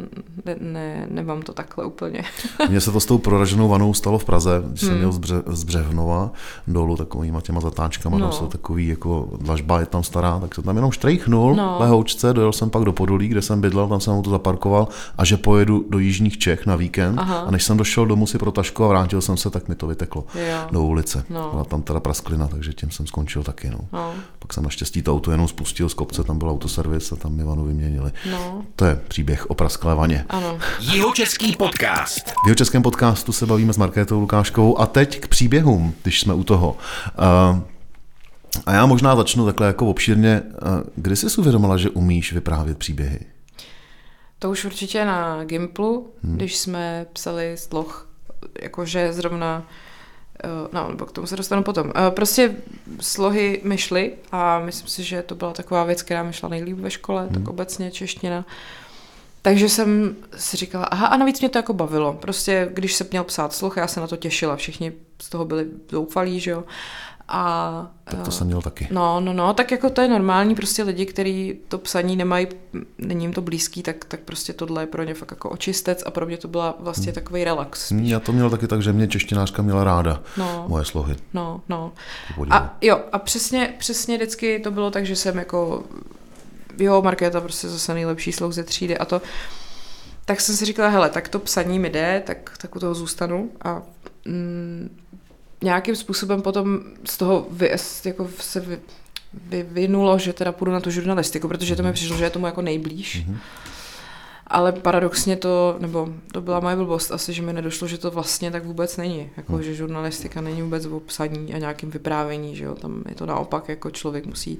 ne, ne, nemám to takhle úplně. Mně se to s tou proraženou vanou stalo v Praze, když hmm. jsem měl z, Bře, z Břevnova dolů takovýma těma zatáčkama, no. tam jsou takový jako dlažba je tam stará, tak se tam jenom štrejchnul no. lehoučce, dojel jsem pak do Podolí, kde jsem bydlel, tam jsem to zaparkoval a že pojedu do Jižních Čech na víkend Aha. a než jsem došel domů si pro tašku a vrátil jsem se tak mi to vyteklo jo. do ulice. No. Byla tam teda prasklina, takže tím jsem skončil taky. No. No. Pak jsem naštěstí to auto jenom spustil z kopce, tam byl autoservis a tam mi vanu vyměnili. No. To je příběh o prasklé vaně. Ano. Jihočeský podcast. V Jihočeském podcastu se bavíme s Markétou Lukáškovou a teď k příběhům, když jsme u toho. Uh, a já možná začnu takhle jako obšírně. Kdy jsi uvědomila, že umíš vyprávět příběhy? To už určitě na Gimplu, hmm. když jsme psali sloh jakože zrovna eh, No, nebo k tomu se dostanu potom. Eh, prostě slohy mi šly a myslím si, že to byla taková věc, která mi šla nejlíp ve škole, hmm. tak obecně čeština. Takže jsem si říkala, aha, a navíc mě to jako bavilo. Prostě, když se měl psát sloh, já se na to těšila. Všichni z toho byli zoufalí, že jo. A, tak to jsem měl taky. No, no, no, tak jako to je normální, prostě lidi, kteří to psaní nemají, není jim to blízký, tak, tak prostě tohle je pro ně fakt jako očistec a pro mě to byla vlastně hmm. takový relax. Spíš. Já to měl taky tak, že mě češtinářka měla ráda, no, moje slohy. No, no. A jo, a přesně, přesně vždycky to bylo tak, že jsem jako, jo, Markéta prostě zase nejlepší sloh ze třídy a to, tak jsem si říkala, hele, tak to psaní mi jde, tak, tak u toho zůstanu a mm, nějakým způsobem potom z toho vy, jako se vy, vyvinulo, že teda půjdu na tu žurnalistiku, protože to mi přišlo, že je tomu jako nejblíž. Mm-hmm. Ale paradoxně to, nebo to byla moje blbost asi, že mi nedošlo, že to vlastně tak vůbec není. Jako, mm. že žurnalistika není vůbec o psaní a nějakým vyprávění, že jo. Tam je to naopak, jako člověk musí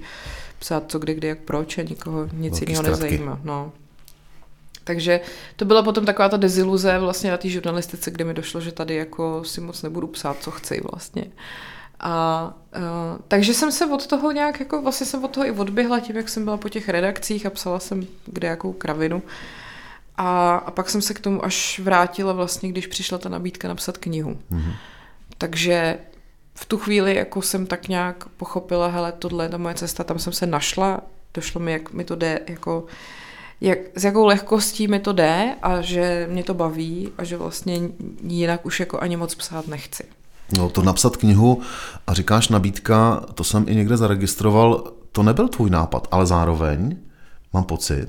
psát co kdy, kdy, jak proč a nikoho nic jiného nezajímá. No. Takže to byla potom taková ta deziluze vlastně na té žurnalistice, kde mi došlo, že tady jako si moc nebudu psát, co chci vlastně. A uh, takže jsem se od toho nějak, jako vlastně jsem od toho i odběhla tím, jak jsem byla po těch redakcích a psala jsem kde jakou kravinu. A, a pak jsem se k tomu až vrátila vlastně, když přišla ta nabídka napsat knihu. Mm-hmm. Takže v tu chvíli jako jsem tak nějak pochopila, hele, tohle je ta moje cesta, tam jsem se našla, došlo mi, jak mi to jde, jako jak, s jakou lehkostí mi to jde a že mě to baví a že vlastně jinak už jako ani moc psát nechci. No to napsat knihu a říkáš nabídka, to jsem i někde zaregistroval, to nebyl tvůj nápad, ale zároveň mám pocit,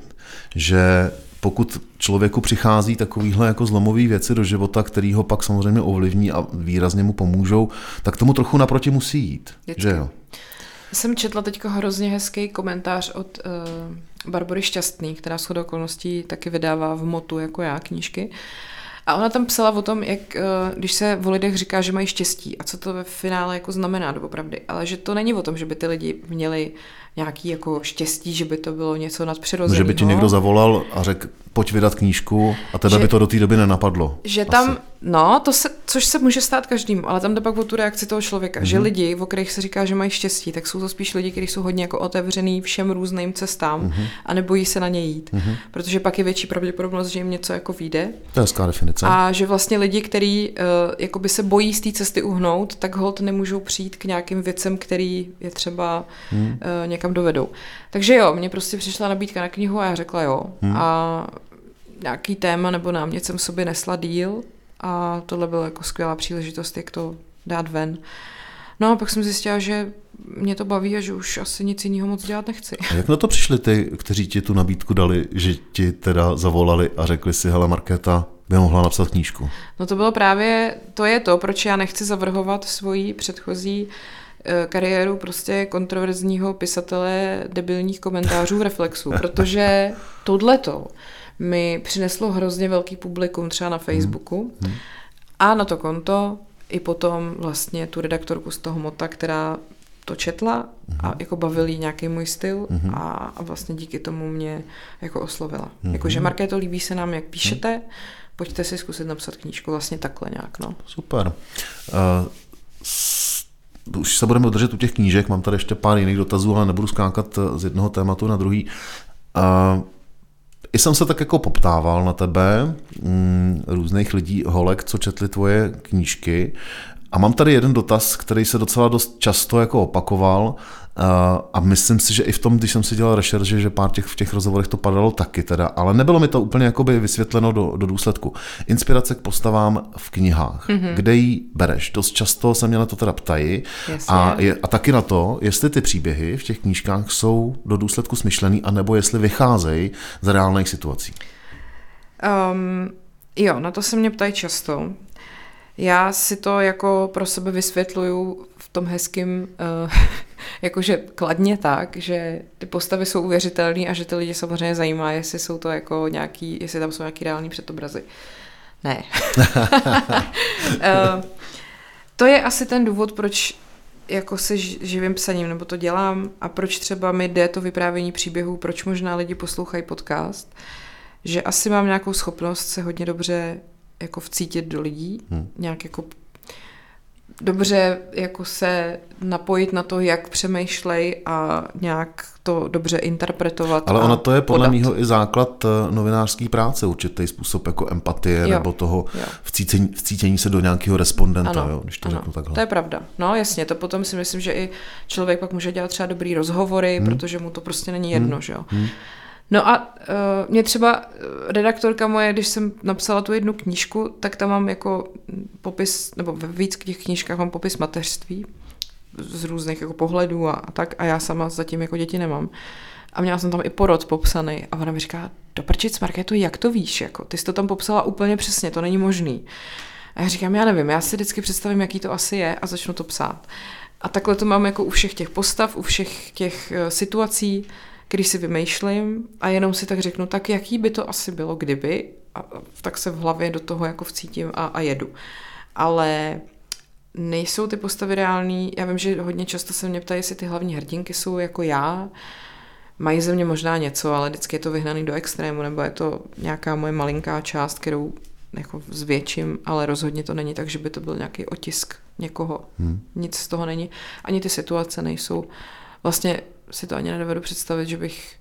že pokud člověku přichází takovýhle jako zlomový věci do života, který ho pak samozřejmě ovlivní a výrazně mu pomůžou, tak tomu trochu naproti musí jít. Vždycky. Že jo? Jsem četla teďka hrozně hezký komentář od uh, Barbory Šťastný, která s okolností taky vydává v motu jako já knížky. A ona tam psala o tom, jak uh, když se o lidech říká, že mají štěstí a co to ve finále jako znamená doopravdy, ale že to není o tom, že by ty lidi měli nějaký jako štěstí, že by to bylo něco nadpřirozeného. Že by ti někdo zavolal a řekl, pojď vydat knížku a tebe Že- by to do té doby nenapadlo. Že Asi. tam, no, to se, což se může stát každému, ale tam jde pak o tu reakci toho člověka, mm-hmm. že Mhm. lidi, o kterých se říká, že mají štěstí, tak jsou to spíš lidi, kteří jsou hodně jako otevřený všem různým cestám Mhm. mm-hmm. a nebojí se na ně jít, mm-hmm. protože pak je větší pravděpodobnost, že jim něco jako vyjde To je hezká definice. a že vlastně lidi, kteří uh, jakoby se bojí z té cesty uhnout, tak hold nemůžou přijít k nějakým věcem, který je třeba hmm. uh, někam dovedou. Takže jo, mně prostě přišla nabídka na knihu a já řekla jo. Hmm. A nějaký téma nebo námět jsem sobě nesla díl a tohle byla jako skvělá příležitost, jak to dát ven. No a pak jsem zjistila, že mě to baví a že už asi nic jiného moc dělat nechci. A jak na to přišli ty, kteří ti tu nabídku dali, že ti teda zavolali a řekli si, hele Markéta, by mohla napsat knížku. No to bylo právě, to je to, proč já nechci zavrhovat svoji předchozí eh, kariéru prostě kontroverzního pisatele debilních komentářů v Reflexu, protože tohleto mi přineslo hrozně velký publikum třeba na Facebooku a na to konto i potom vlastně tu redaktorku z toho Mota, která to četla a jako bavil jí nějaký můj styl a, a vlastně díky tomu mě jako oslovila. Jakože Markéto, líbí se nám, jak píšete, pojďte si zkusit napsat knížku vlastně takhle nějak, no. Super. Uh, už se budeme držet u těch knížek, mám tady ještě pár jiných dotazů, ale nebudu skákat eh, z jednoho tématu na druhý. Uh, i jsem se tak jako poptával na tebe, mm, různých lidí, holek, co četli tvoje knížky. A mám tady jeden dotaz, který se docela dost často jako opakoval uh, a myslím si, že i v tom, když jsem si dělal rešerže, že pár těch v těch rozhovorech to padalo taky teda, ale nebylo mi to úplně jakoby vysvětleno do, do důsledku. Inspirace k postavám v knihách. Mm-hmm. Kde ji bereš? Dost často se mě na to teda ptají Jasně. a, je, a taky na to, jestli ty příběhy v těch knížkách jsou do důsledku smyšlený, anebo jestli vycházejí z reálných situací. Um, jo, na to se mě ptají často. Já si to jako pro sebe vysvětluju v tom hezkým, uh, jakože kladně tak, že ty postavy jsou uvěřitelné a že ty lidi samozřejmě zajímá, jestli jsou to jako nějaký, jestli tam jsou nějaký reální předobrazy. Ne. uh, to je asi ten důvod, proč jako se ž- živím psaním, nebo to dělám a proč třeba mi jde to vyprávění příběhů, proč možná lidi poslouchají podcast, že asi mám nějakou schopnost se hodně dobře jako vcítit do lidí, hmm. nějak jako dobře jako se napojit na to, jak přemýšlej a nějak to dobře interpretovat. Ale ono to je podle podat. mého i základ eh, novinářské práce, určitý způsob jako empatie Jo, nebo toho jo. vcítění, vcítění se do nějakého respondenta, jo, když to ano, řeknu takhle. To je pravda. No jasně, to potom si myslím, že i člověk pak může dělat třeba dobrý rozhovory, hmm. protože mu to prostě není jedno, hmm. že jo. Hmm. No a uh, mě třeba eh, redaktorka moje, když jsem napsala tu jednu knížku, tak tam mám jako popis, nebo ve víc těch knížkách mám popis mateřství z různých jako pohledů a, a tak a já sama zatím jako děti nemám. A měla jsem tam i porod popsaný a ona mi říká, do prčic, Markéto, jak to víš? Jako, ty jsi to tam popsala úplně přesně, to není možný. A já říkám, já nevím, já si vždycky představím, jaký to asi je a začnu to psát. A takhle to mám jako u všech těch postav, u všech těch uh, situací, který si vymýšlím a jenom si tak řeknu, tak jaký by to asi bylo, kdyby, a tak se v hlavě do toho jako vcítím a, a jedu. Ale nejsou ty postavy reální. Já vím, že hodně často se mě ptají, jestli ty hlavní hrdinky jsou jako já. Mají ze mě možná něco, ale vždycky je to vyhnaný do extrému, nebo je to nějaká moje malinká část, kterou jako zvětším, ale rozhodně to není tak, že by to byl nějaký otisk někoho. Hmm. Nic z toho není. Ani ty situace nejsou. Vlastně si to ani nedovedu představit, že bych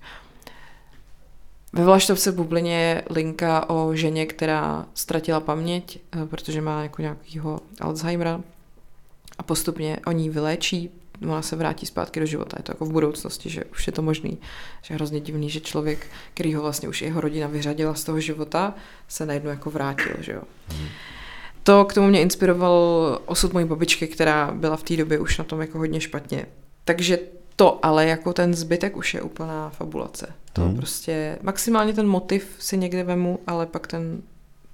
ve Vlaštovce v Bublině je linka o ženě, která ztratila paměť, eh, protože má jako nějakýho Alzheimera a postupně oni vyléčí, ona se vrátí zpátky do života. Je to jako v budoucnosti, že už je to možný. Že je hrozně divný, že člověk, který ho vlastně už jeho rodina vyřadila z toho života, se najednou jako vrátil, že jo. Hmm. To k tomu mě inspiroval osud mojí babičky, která byla v té době už na tom jako hodně špatně. Takže to ale jako ten zbytek už je úplná fabulace. To hmm. prostě, maximálně ten motiv si někde vemu, ale pak ten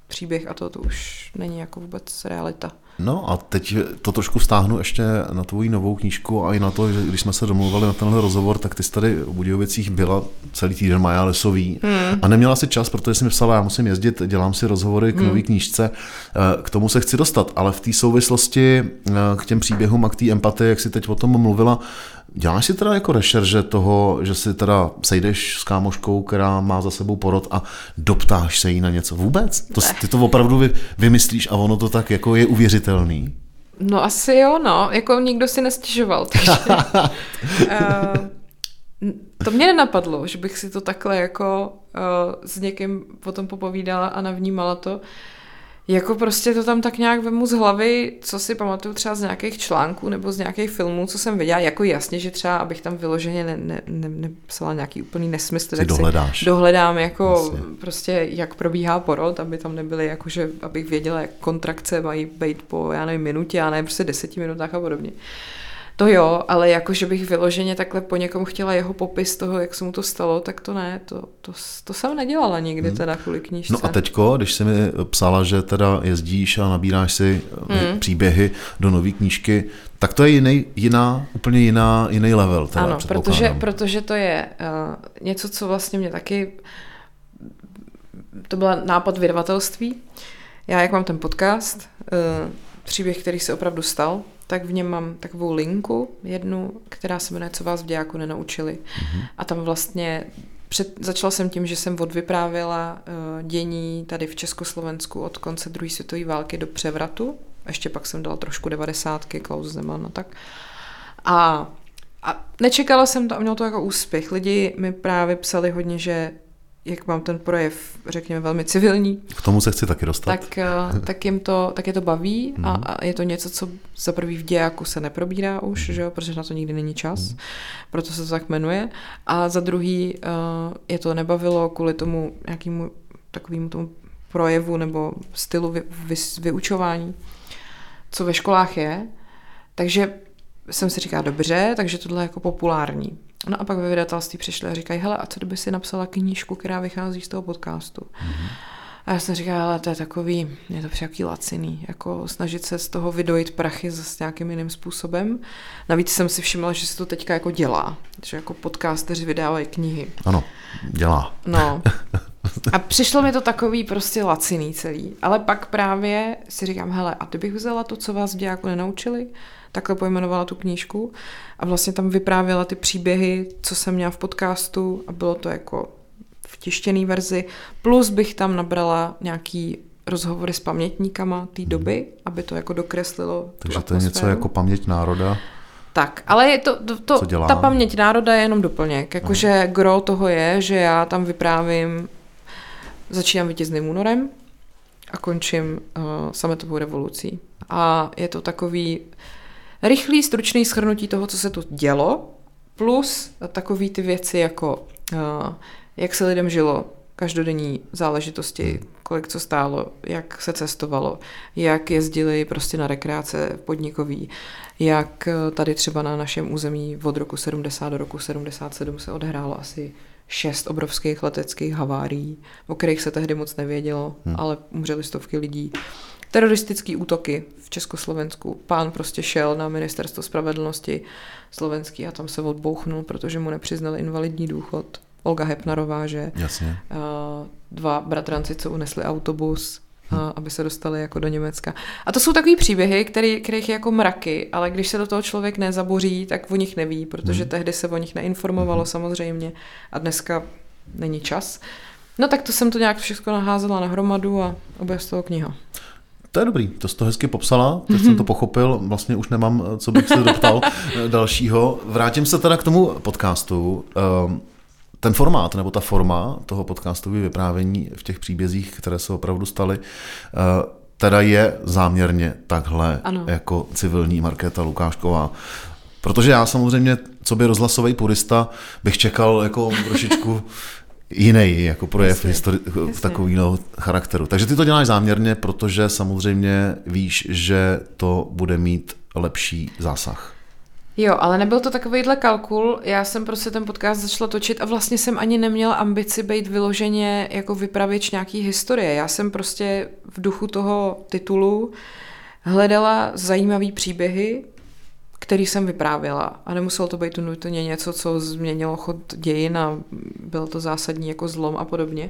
příběh a to, to už není jako vůbec realita. No a teď to trošku stáhnu ještě na tvoji novou knížku a i na to, že když jsme se domluvali na tenhle rozhovor, tak ty jsi tady v Budějovicích byla celý týden Maja Lesový hmm. a neměla si čas, protože jsi mi psala, já musím jezdit, dělám si rozhovory k hmm. nové knížce, eh, k tomu se chci dostat, ale v té souvislosti eh, k těm příběhům a k té empatii, jak jsi teď o tom mluvila, Děláš si teda jako rešerže toho, že si teda sejdeš s kámoškou, která má za sebou porod a doptáš se jí na něco vůbec? To, ty to opravdu vy, vymyslíš a ono to tak jako je uvěřitelný? No asi jo, no. Jako nikdo si nestěžoval, takže... uh, to mě nenapadlo, že bych si to takhle jako uh, s někým potom popovídala a navnímala to. Uh, jako prostě to tam tak nějak vemu z hlavy, co si pamatuju třeba z nějakých článků nebo z nějakých filmů, co jsem viděla, jako jasně, že třeba, abych tam vyloženě ne, ne, ne, nepsala nějaký úplný nesmysl, tak dohledáš. si dohledám jako jasně. prostě, jak probíhá porod, aby tam nebyly, jakože, abych věděla, jak kontrakce mají být po, já nevím, minutě, a ne prostě deseti minutách a podobně. Uh, to jo, ale jako, že bych vyloženě takhle po někom chtěla jeho popis toho, jak se mu to stalo, tak to ne, to, to, to jsem nedělala nikdy hmm. teda kvůli knížce. No a teďko, když jsi mi psala, že teda jezdíš a nabíráš si eh, hmm. příběhy do nové knížky, tak to je jiný, jiná, úplně jiná, jiný level. Teda, ano, protože, protože to je uh, něco, co vlastně mě taky, to byla nápad vydavatelství. Já, jak mám ten podcast, uh, příběh, který se opravdu stal, tak v něm mám takovou linku, jednu, která se jmenuje Co vás v dějáku nenaučili. Mm-hmm. A tam vlastně před, začala jsem tím, že jsem odvyprávěla uh, dění tady v Československu od konce druhé světové války do převratu. Ještě pak jsem dala trošku devadesátky, Klaus Zeman a tak. A, a nečekala jsem to a mělo to jako úspěch. Lidi mi právě psali hodně, že jak mám ten projev, řekněme, velmi civilní. K tomu se chci taky dostat. Tak, eh, tak, jim to, tak je to baví mm. a, a je to něco, co za prvý v dějáku se neprobírá už, mm. že jo, protože na to nikdy není čas, mm. proto se to tak jmenuje. A za druhý uh, je to nebavilo kvůli tomu nějakému takovému tomu projevu nebo stylu vy, vy, vyučování, co ve školách je. Takže jsem si říkala, dobře, takže tohle je jako populární. No a pak ve vydatelství přišli a říkají, hele, a co kdyby si napsala knížku, která vychází z toho podcastu? Mm-hmm. A já jsem říkala, ale to je takový, je to všaký laciný, jako snažit se z toho vydojit prachy s nějakým jiným způsobem. Navíc jsem si všimla, že se to teďka jako dělá, že jako podcasteři vydávají knihy. Ano, dělá. No. A přišlo mi to takový prostě laciný celý. Ale pak právě si říkám, hele, a ty bych vzala to, co vás v dějáku nenaučili, takhle pojmenovala tu knížku a vlastně tam vyprávěla ty příběhy, co jsem měla v podcastu a bylo to jako v tištěné verzi, plus bych tam nabrala nějaký rozhovory s pamětníkama té doby, aby to jako dokreslilo Takže to je něco jako paměť národa? Tak, ale je to, to, to ta paměť národa je jenom doplněk. Jakože gro toho je, že já tam vyprávím, začínám vítězným únorem a končím uh, sametovou revolucí. A je to takový rychlý, stručný schrnutí toho, co se tu dělo, plus takový ty věci jako uh, jak se lidem žilo, každodenní záležitosti, kolik co stálo, jak se cestovalo, jak jezdili prostě na rekreace podnikový, jak eh, tady třeba na našem území od roku 70 do roku 77 se odehrálo asi šest obrovských leteckých havárií, o kterých se tehdy moc nevědělo, hmm. ale umřeli stovky lidí teroristické útoky v Československu. Pán prostě šel na ministerstvo spravedlnosti slovenský a tam se odbouchnul, protože mu nepřiznali invalidní důchod. Olga Hepnarová, že Jasně. dva bratranci, co unesli autobus, hm. aby se dostali jako do Německa. A to jsou takové příběhy, který, kterých je jako mraky, ale když se do toho člověk nezaboří, tak o nich neví, protože hmm. tehdy se o nich neinformovalo hmm. samozřejmě a dneska není čas. No tak to jsem to nějak všechno naházela na hromadu a obě z toho kniha. To je dobrý, to jsi to hezky popsala, teď mm-hmm. jsem to pochopil, vlastně už nemám, co bych se doptal dalšího. Vrátím se teda k tomu podcastu. Ehm, ten formát nebo ta forma toho podcastového vyprávění v těch příbězích, které se opravdu staly, eh, teda je záměrně takhle ano. jako civilní Markéta Lukášková. Protože já samozřejmě, co by rozhlasový purista, bych čekal jako trošičku jiný jako projev histori- jasně. takového charakteru. Takže ty to děláš záměrně, protože samozřejmě víš, že to bude mít lepší zásah. Jo, ale nebyl to takovýhle kalkul, já jsem prostě ten podcast začala točit a vlastně jsem ani neměla ambici být vyloženě jako vypravěč nějaký historie. Já jsem prostě v duchu toho titulu hledala zajímavé příběhy, který jsem vyprávěla. A nemuselo to být nutně něco, co změnilo chod dějin a byl to zásadní jako zlom a podobně.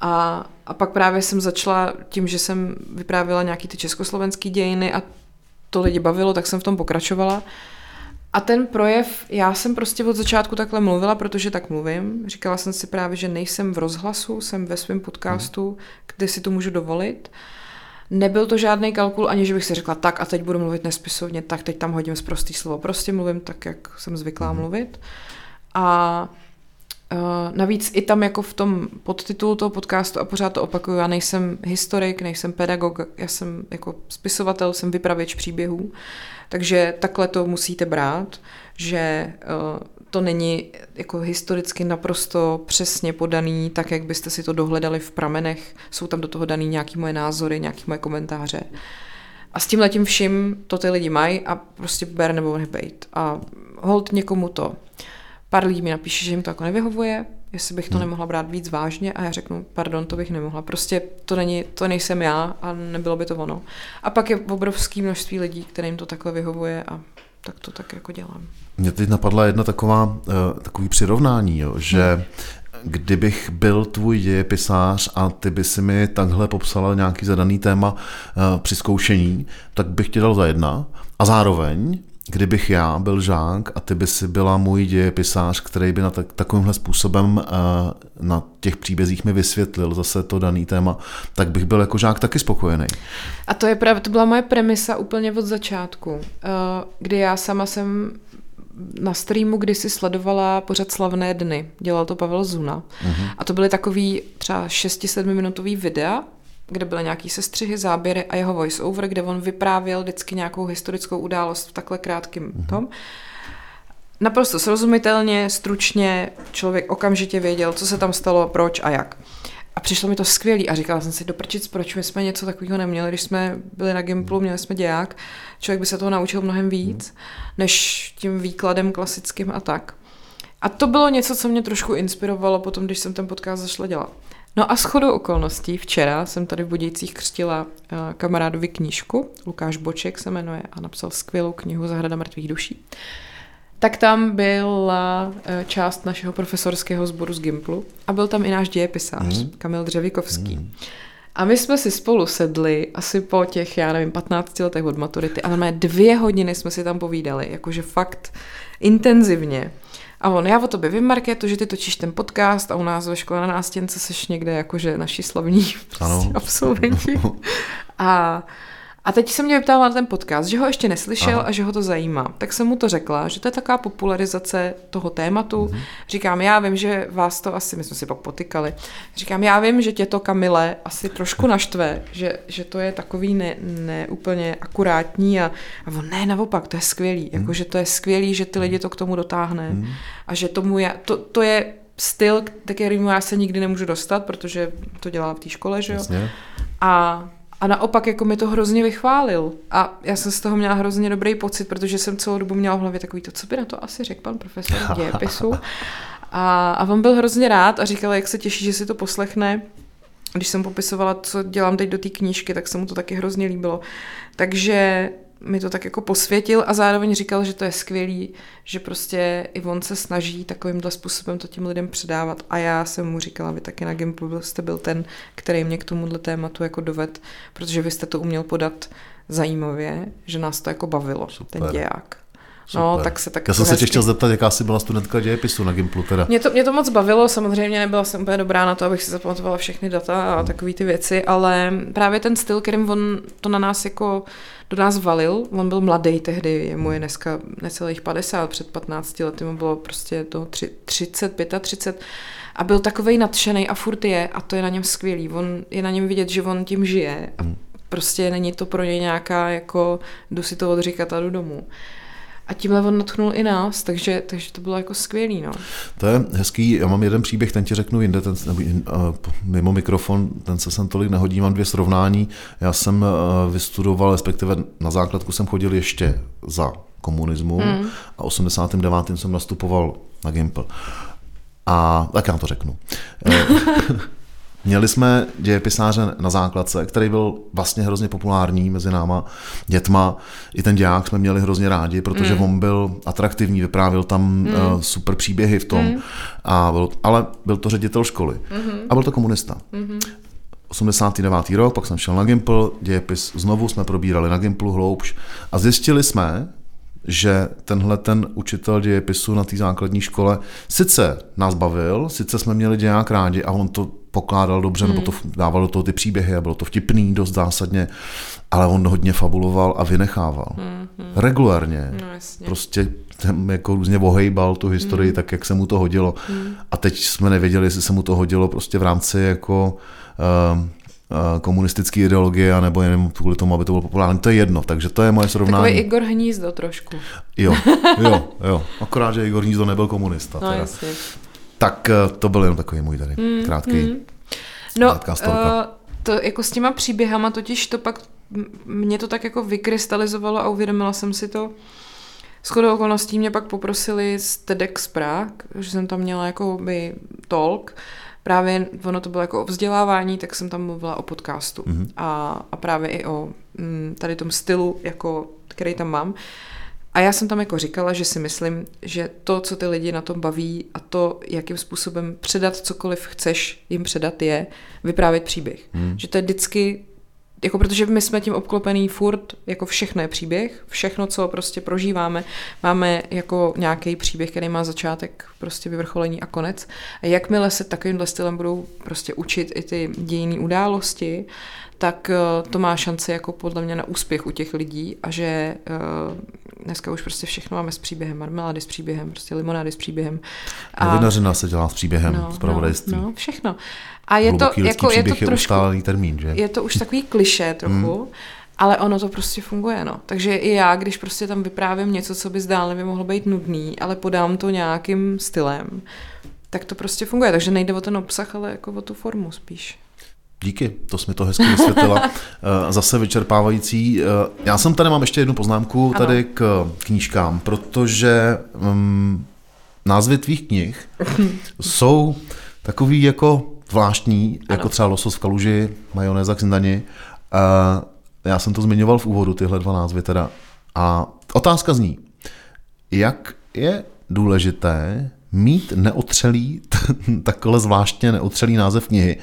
A, a pak právě jsem začala tím, že jsem vyprávěla nějaký ty československé dějiny a to lidi bavilo, tak jsem v tom pokračovala. A ten projev, já jsem prostě od začátku takhle mluvila, protože tak mluvím. Říkala jsem si právě, že nejsem v rozhlasu, jsem ve svém podcastu, kde si to můžu dovolit. Nebyl to žádný kalkul, ani že bych si řekla, tak a teď budu mluvit nespisovně, tak teď tam hodím zprostý slovo. Prostě mluvím tak, jak jsem zvyklá mluvit. A Uh, navíc i tam jako v tom podtitulu toho podcastu a pořád to opakuju, já nejsem historik, nejsem pedagog, já jsem jako spisovatel, jsem vypravěč příběhů, takže takhle to musíte brát, že uh, to není jako historicky naprosto přesně podaný, tak jak byste si to dohledali v pramenech, jsou tam do toho daný nějaký moje názory, nějaký moje komentáře. A s tím letím vším to ty lidi mají a prostě ber nebo nebejt. A hold někomu to Pár lidí mi napíše, že jim to jako nevyhovuje, jestli bych to hmm. nemohla brát víc vážně a já řeknu, pardon, to bych nemohla. Prostě to, není, to nejsem já a nebylo by to ono. A pak je obrovské množství lidí, kterým to takhle vyhovuje a tak to tak jako dělám. Mně teď napadla jedna taková, uh, takový přirovnání, jo, že hmm. kdybych byl tvůj dějepisář a ty by si mi takhle popsala nějaký zadaný téma uh, při zkoušení, tak bych ti dal za jedna a zároveň kdybych já byl žák a ty by si byla můj dějepisář, který by na tak, takovýmhle způsobem uh, na těch příbězích mi vysvětlil zase to daný téma, tak bych byl jako žák taky spokojený. A to je právě, to byla moje premisa úplně od začátku, uh, kdy já sama jsem na streamu kdysi sledovala pořad Slavné dny. Dělal to Pavel Zuna. Uh-huh. A to byly takový třeba 6-7 minutový videa, kde byly nějaký sestřihy, záběry a jeho voice-over, kde on vyprávěl vždycky nějakou historickou událost v takhle krátkém mm-hmm. tom. Naprosto srozumitelně, stručně, člověk okamžitě věděl, co se tam stalo, proč a jak. A přišlo mi to skvělý a říkala jsem si, doprčit, proč my jsme něco takového neměli, když jsme byli na Gimplu, měli jsme děják, člověk by se toho naučil mnohem víc, než tím výkladem klasickým a tak. A to bylo něco, co mě trošku inspirovalo potom, když jsem ten podcast zašla dělat. No a shodou okolností včera jsem tady v Budějcích křtila uh, kamarádovi knížku, Lukáš Boček se jmenuje a napsal skvělou knihu Zahrada mrtvých duší. Tak tam byla uh, část našeho profesorského sboru z Gimplu a byl tam i náš dějepisář, mm. Kamil Dřevikovský. Mm. A my jsme si spolu sedli asi po těch, já nevím, 15 letech od maturity a na mé dvě hodiny jsme si tam povídali, jakože fakt intenzivně. A on, já o tobě vím, Markéto, že ty točíš ten podcast a u nás ve škole na nástěnce seš někde jakože naši slavní prostě absolventi. a a teď se mě vyptala na ten podcast, že ho ještě neslyšel Aha. a že ho to zajímá. Tak jsem mu to řekla, že to je taková popularizace toho tématu. Mm-hmm. Říkám, já vím, že vás to asi, my jsme si pak potykali, říkám, já vím, že tě to Kamile asi trošku naštve, že, že to je takový ne, ne úplně akurátní a, a on, ne, naopak, to je skvělý, mm. jako, že to je skvělý, že ty lidi to k tomu dotáhne mm. a že tomu je, to, to je styl, kterýmu já se nikdy nemůžu dostat, protože to dělá v té škole, že jo. Jasně. A a naopak jako mi to hrozně vychválil. A já jsem z toho měla hrozně dobrý pocit, protože jsem celou dobu měla v hlavě takový to, co by na to asi řekl pan profesor dějepisu. A, a on byl hrozně rád a říkal, jak se těší, že si to poslechne. Když jsem popisovala, co dělám teď do té knížky, tak se mu to taky hrozně líbilo. Takže mi to tak jako posvětil a zároveň říkal, že to je skvělý, že prostě i on se snaží takovýmhle způsobem to těm lidem předávat a já jsem mu říkala, vy taky na Gimplu jste byl ten, který mě k tomuhle tématu jako doved, protože vy jste to uměl podat zajímavě, že nás to jako bavilo, Super. ten děják. No, tak se tak Já jsem se tě chtěl zeptat, jaká jsi byla studentka dějepisu na Gimplu teda. Mě to, mě to moc bavilo, samozřejmě nebyla jsem úplně dobrá na to, abych si zapamatovala všechny data a hmm. takové ty věci, ale právě ten styl, kterým on to na nás jako do nás valil, on byl mladý tehdy, je mu je dneska necelých 50, před 15 lety mu bylo prostě to 30, 35 a byl takovej nadšený a furt je a to je na něm skvělý, on je na něm vidět, že on tím žije a hmm. prostě není to pro něj nějaká jako jdu si to odříkat a jdu domů. A tímhle on natchnul i nás, takže, takže to bylo jako skvělý. No. To je hezký, já mám jeden příběh, ten ti řeknu jinde, ten, nebo, uh, mimo mikrofon, ten se sem tolik nehodí, mám dvě srovnání. Já jsem uh, vystudoval, respektive na základku jsem chodil ještě za komunismu mm. a 89. jsem nastupoval na Gimple. A tak já to řeknu. Měli jsme dějepisáře na základce, který byl vlastně hrozně populární mezi náma dětma. I ten děják jsme měli hrozně rádi, protože mm. on byl atraktivní, vyprávěl tam mm. uh, super příběhy v tom. Mm. A byl, ale byl to ředitel školy. Mm-hmm. A byl to komunista. Mm-hmm. 89. rok, pak jsem šel na Gimple, dějepis znovu jsme probírali na Gimplu hloubš a zjistili jsme, že tenhle ten učitel dějepisu na té základní škole sice nás bavil, sice jsme měli děják rádi a on to pokládal dobře, hmm. nebo to dával do toho ty příběhy a bylo to vtipný dost zásadně, ale on hodně fabuloval a vynechával. Hmm. hmm. Regulárně. No, prostě ten jako různě vohejbal tu historii hmm. tak, jak se mu to hodilo. Hmm. A teď jsme nevěděli, jestli se mu to hodilo prostě v rámci jako uh, komunistické ideologie, nebo jenom kvůli tomu, aby to bylo populární. To je jedno, takže to je moje srovnání. Takový Igor Hnízdo trošku. Jo, jo, jo. Akorát, že Igor Hnízdo nebyl komunista. No, teda. Jasně. Tak eh, to byl jenom takový můj tady mm, krátký, mm. No, uh, to jako s těma příběhama totiž to pak mě to tak jako vykrystalizovalo a uvědomila jsem si to. Shodou okolností mě pak poprosili z TEDx Prague, že jsem tam měla jako by talk, právě ono to bylo jako o vzdělávání, tak jsem tam mluvila o podcastu mm-hmm. a, a právě i o m, tady tom stylu, jako, který tam mám. A já jsem tam jako říkala, že si myslím, že to, co ty lidi na tom baví a to, jakým způsobem předat cokoliv chceš jim předat, je vyprávět příběh. Hmm. Že to je vždycky jako protože my jsme tím obklopený furt, jako všechno je příběh, všechno, co prostě prožíváme, máme jako nějaký příběh, který má začátek, prostě vyvrcholení a konec. A jakmile se takovýmhle stylem budou prostě učit i ty dějinné události, tak uh, to má šanci jako podle mě na úspěch u těch lidí a že uh, dneska už prostě všechno máme s příběhem, marmelády s příběhem, prostě limonády s příběhem. A Novinařina se dělá s příběhem, no, zpravodajství. No, no, všechno. A je to, jako, je to trošku, je termín, že? Je to už takový kliše trochu, hmm. ale ono to prostě funguje, no. Takže i já, když prostě tam vyprávím něco, co by zdálně mohlo být nudný, ale podám to nějakým stylem, tak to prostě funguje. Takže nejde o ten obsah, ale jako o tu formu spíš. Díky, to jsi mi to hezky vysvětlila. Eh, zase vyčerpávající. Eh, já jsem tady mám ještě jednu poznámku tady ano. k knížkám, protože um, názvy tvých knih jsou takový jako zvláštní, ano. jako třeba losos v kaluži, majonéza k zindani. Uh, já jsem to zmiňoval v úvodu, tyhle dva názvy teda. A otázka zní, jak je důležité mít neotřelý, takhle zvláštně neotřelý název knihy.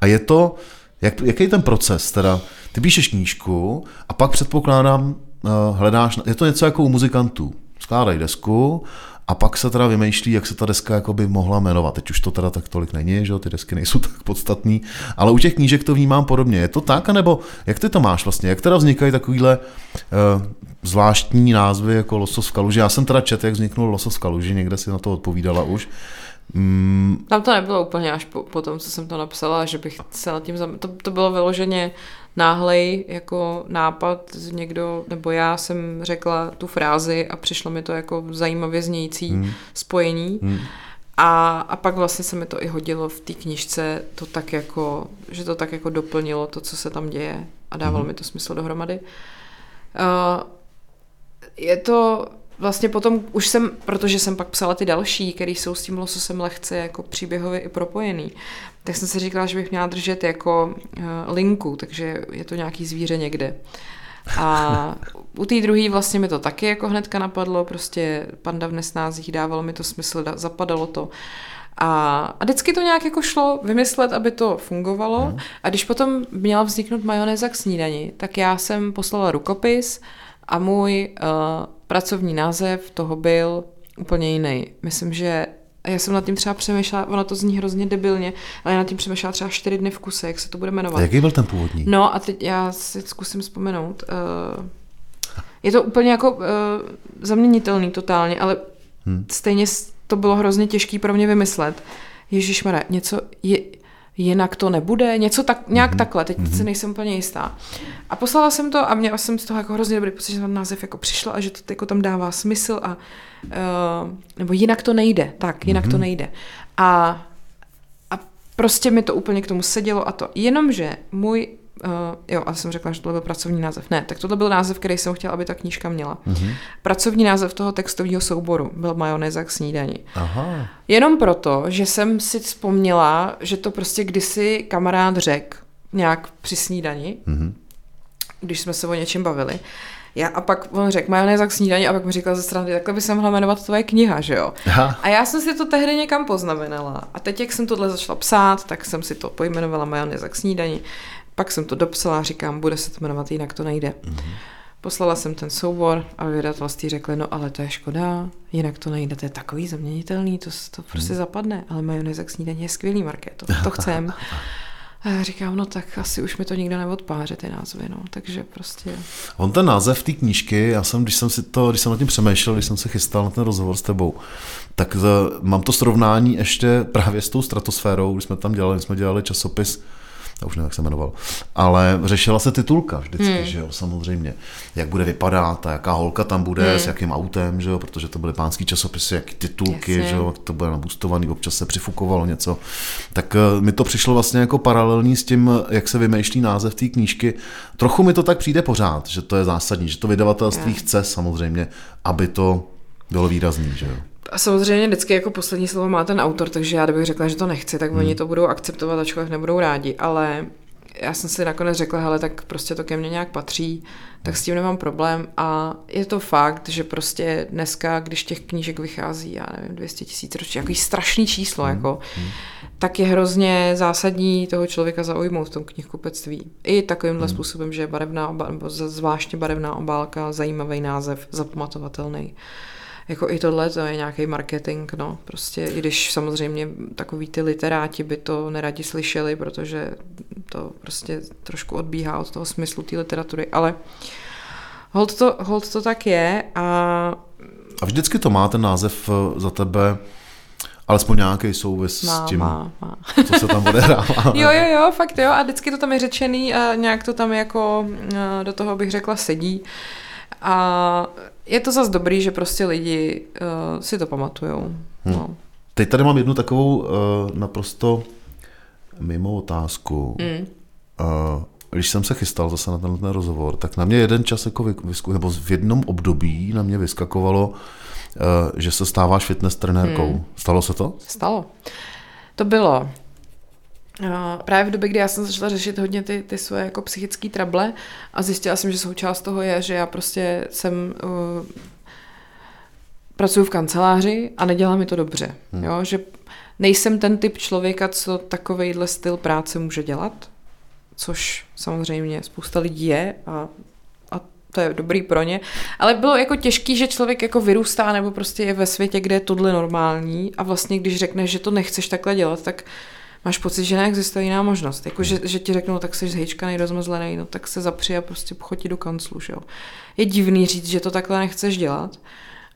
A je to, jak, jaký je ten proces? Teda, ty píšeš knížku a pak předpokládám, uh, hledáš, je to něco jako u muzikantů. Skládají desku a pak se teda vymýšlí, jak se ta deska jako by mohla jmenovat. Teď už to teda tak tolik není, že ty desky nejsou tak podstatný, ale u těch knížek to vnímám podobně. Je to tak, anebo jak ty to máš vlastně? Jak teda vznikají takovýhle uh, zvláštní názvy jako Losos v kaluži? Já jsem teda čet, jak vzniknul Losos v kaluži, někde si na to odpovídala už. Mm. Tam to nebylo úplně až po, po tom, co jsem to napsala, že bych se nad tím zam... to, to bylo vyloženě náhlej jako nápad, někdo, nebo já jsem řekla tu frázi a přišlo mi to jako zajímavě znějící hmm. spojení. Hmm. A, a pak vlastně se mi to i hodilo v té knižce, to tak jako, že to tak jako doplnilo to, co se tam děje a dávalo hmm. mi to smysl dohromady. Uh, je to vlastně potom už jsem, protože jsem pak psala ty další, které jsou s tím lososem lehce jako příběhově i propojený, tak jsem si říkala, že bych měla držet jako uh, linku, takže je to nějaký zvíře někde. A u té druhé vlastně mi to taky jako hnedka napadlo, prostě panda v nesnázích dávalo mi to smysl, zapadalo to. A, a vždycky to nějak jako šlo vymyslet, aby to fungovalo. Hmm. A když potom měla vzniknout majonéza k snídani, tak já jsem poslala rukopis a můj uh, pracovní název toho byl úplně jiný. Myslím, že já jsem nad tím třeba přemýšlela, ono to zní hrozně debilně, ale já nad tím přemýšlela třeba čtyři dny v kuse, jak se to bude jmenovat. A jaký byl ten původní? No a teď já si zkusím vzpomenout. Uh, je to úplně jako uh, zaměnitelný totálně, ale hmm. stejně to bylo hrozně těžké pro mě vymyslet. Ježíš něco je, jinak to nebude, něco tak, nějak mm-hmm. takhle, teď mm-hmm. si nejsem úplně jistá. A poslala jsem to a měla jsem z toho jako hrozně dobrý pocit, že ten název jako přišel a že to jako tam dává smysl a uh, nebo jinak to nejde, tak, jinak mm-hmm. to mhm. nejde. A, a prostě mi to úplně k tomu sedělo a to, jenomže můj Uh, jo, a jsem řekla, že tohle byl pracovní název. Ne, tak tohle byl název, který jsem chtěla, aby ta knížka měla. Mm-hmm. Pracovní název toho textového souboru byl majonéza k snídaní. Aha. Jenom proto, že jsem si vzpomněla, že to prostě kdysi kamarád řekl nějak při snídani, mm-hmm. když jsme se o něčem bavili. Já, a pak on řekl majonéza k snídaní a pak mi říkal ze strany, takhle by se mohla jmenovat tvoje kniha, že jo? Aha. A já jsem si to tehdy někam poznamenala. A teď, jak jsem tohle začala psát, tak jsem si to pojmenovala majonéza k snídaní. Pak jsem to dopsala říkám, bude se to jmenovat, jinak to nejde. Mm-hmm. Poslala jsem ten soubor a vydavatelství řekli, no ale to je škoda, jinak to nejde, to je takový zaměnitelný, to, to prostě hmm. zapadne, ale majonéza k snídaní je skvělý, Marké, to, to chcem. A já říkám, no tak asi už mi to nikdo neodpáře, ty názvy, no, takže prostě... On ten název té knížky, já jsem, když jsem si to, když jsem nad tím přemýšlel, když jsem se chystal na ten rozhovor s tebou, tak to, mám to srovnání ještě právě s tou stratosférou, když jsme tam dělali, jsme dělali časopis já už nevím, jak se jmenoval, ale řešila se titulka vždycky, hmm. že jo, samozřejmě, jak bude vypadat a jaká holka tam bude, hmm. s jakým autem, že jo, protože to byly pánský časopisy, jak titulky, Jasně. že jo, to bude nabustovaný, občas se přifukovalo něco, tak eh, mi to přišlo vlastně jako paralelní s tím, jak se vymýšlí název té knížky. Trochu mi to tak přijde pořád, že to je zásadní, že to vydavatelství hmm. chce samozřejmě, aby to bylo výrazný, že jo. A samozřejmě vždycky jako poslední slovo má ten autor, takže já kdybych řekla, že to nechci, tak hmm. oni to budou akceptovat, ačkoliv nebudou rádi, ale já jsem si nakonec řekla, hele, tak prostě to ke mně nějak patří, tak s tím nemám problém a je to fakt, že prostě dneska, když těch knížek vychází, já nevím, 200 tisíc ročně, jaký strašný číslo, hmm. jako, hmm. tak je hrozně zásadní toho člověka zaujmout v tom knihkupectví. I takovýmhle hmm. způsobem, že je barevná, nebo zvláštně barevná obálka, zajímavý název, zapamatovatelný jako i tohle to je nějaký marketing, no, prostě, i když samozřejmě takový ty literáti by to neradi slyšeli, protože to prostě trošku odbíhá od toho smyslu té literatury, ale hold to, hold to tak je a... A vždycky to má ten název eh, za tebe alespoň nějaký souvis má, s tím, má, má. co se tam odehrává. jo, jo, jo, fakt jo, a vždycky to tam je řečený a nějak to tam jako eh, do toho bych řekla sedí. A je to zase dobrý, že prostě lidi uh, si to pamatujou. Hmm. No. Teď tady mám jednu takovou uh, naprosto mimo otázku. Hmm. Uh, když jsem se chystal zase na ten, ten rozhovor, tak na mě jeden čas jako vysku, nebo v jednom období na mě vyskakovalo, uh, že se stáváš fitness trenérkou. Hmm. Stalo se to? Stalo. To bylo právě v době, kdy já jsem začala řešit hodně ty, ty svoje jako psychické trable a zjistila jsem, že součást toho je, že já prostě jsem uh, pracuji v kanceláři a nedělá mi to dobře. Hmm. Jo? Že nejsem ten typ člověka, co takovejhle styl práce může dělat, což samozřejmě spousta lidí je a, a to je dobrý pro ně, ale bylo jako těžký, že člověk jako vyrůstá nebo prostě je ve světě, kde je tohle normální a vlastně když řekneš, že to nechceš takhle dělat, tak máš pocit, že neexistuje jiná možnost. Jako, že, že ti řeknou, tak jsi zhejčkaný, rozmazlený, no tak se zapři a prostě chodí do kanclu. Že jo. Je divný říct, že to takhle nechceš dělat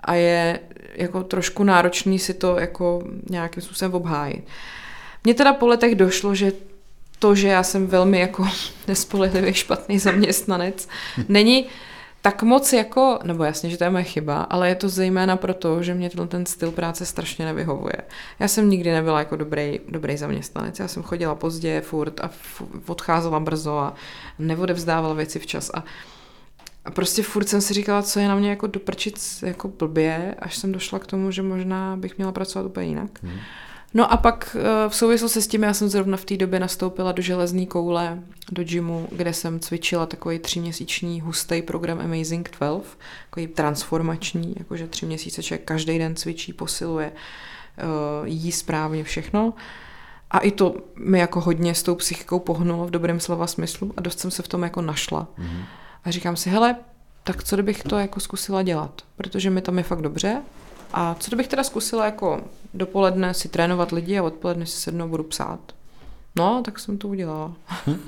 a je jako trošku náročný si to jako nějakým způsobem obhájit. Mně teda po letech došlo, že to, že já jsem velmi jako nespolehlivý špatný zaměstnanec, není tak moc jako, nebo jasně, že to je moje chyba, ale je to zejména proto, že mě ten styl práce strašně nevyhovuje. Já jsem nikdy nebyla jako dobrý, dobrý zaměstnanec. Já jsem chodila pozdě furt a odcházela brzo a neodevzdávala věci včas a a prostě furt jsem si říkala, co je na mě jako doprčit jako blbě, až jsem došla k tomu, že možná bych měla pracovat úplně jinak. Hmm. No a pak eh, v souvislosti s tím já jsem zrovna v té době nastoupila do železní koule, do gymu, kde jsem cvičila takový tříměsíční hustý program Amazing 12, takový transformační, jakože tři měsíce člověk každý den cvičí, posiluje, eh, jí správně všechno. A i to mi jako hodně s tou psychikou pohnulo v dobrém slova smyslu a dost jsem se v tom jako našla. Mm-hmm. A říkám si, hele, tak co kdybych to jako zkusila dělat, protože mi tam je fakt dobře a co kdybych teda zkusila jako dopoledne si trénovat lidi a odpoledne si sednou budu psát. No, tak jsem to udělala. Hm?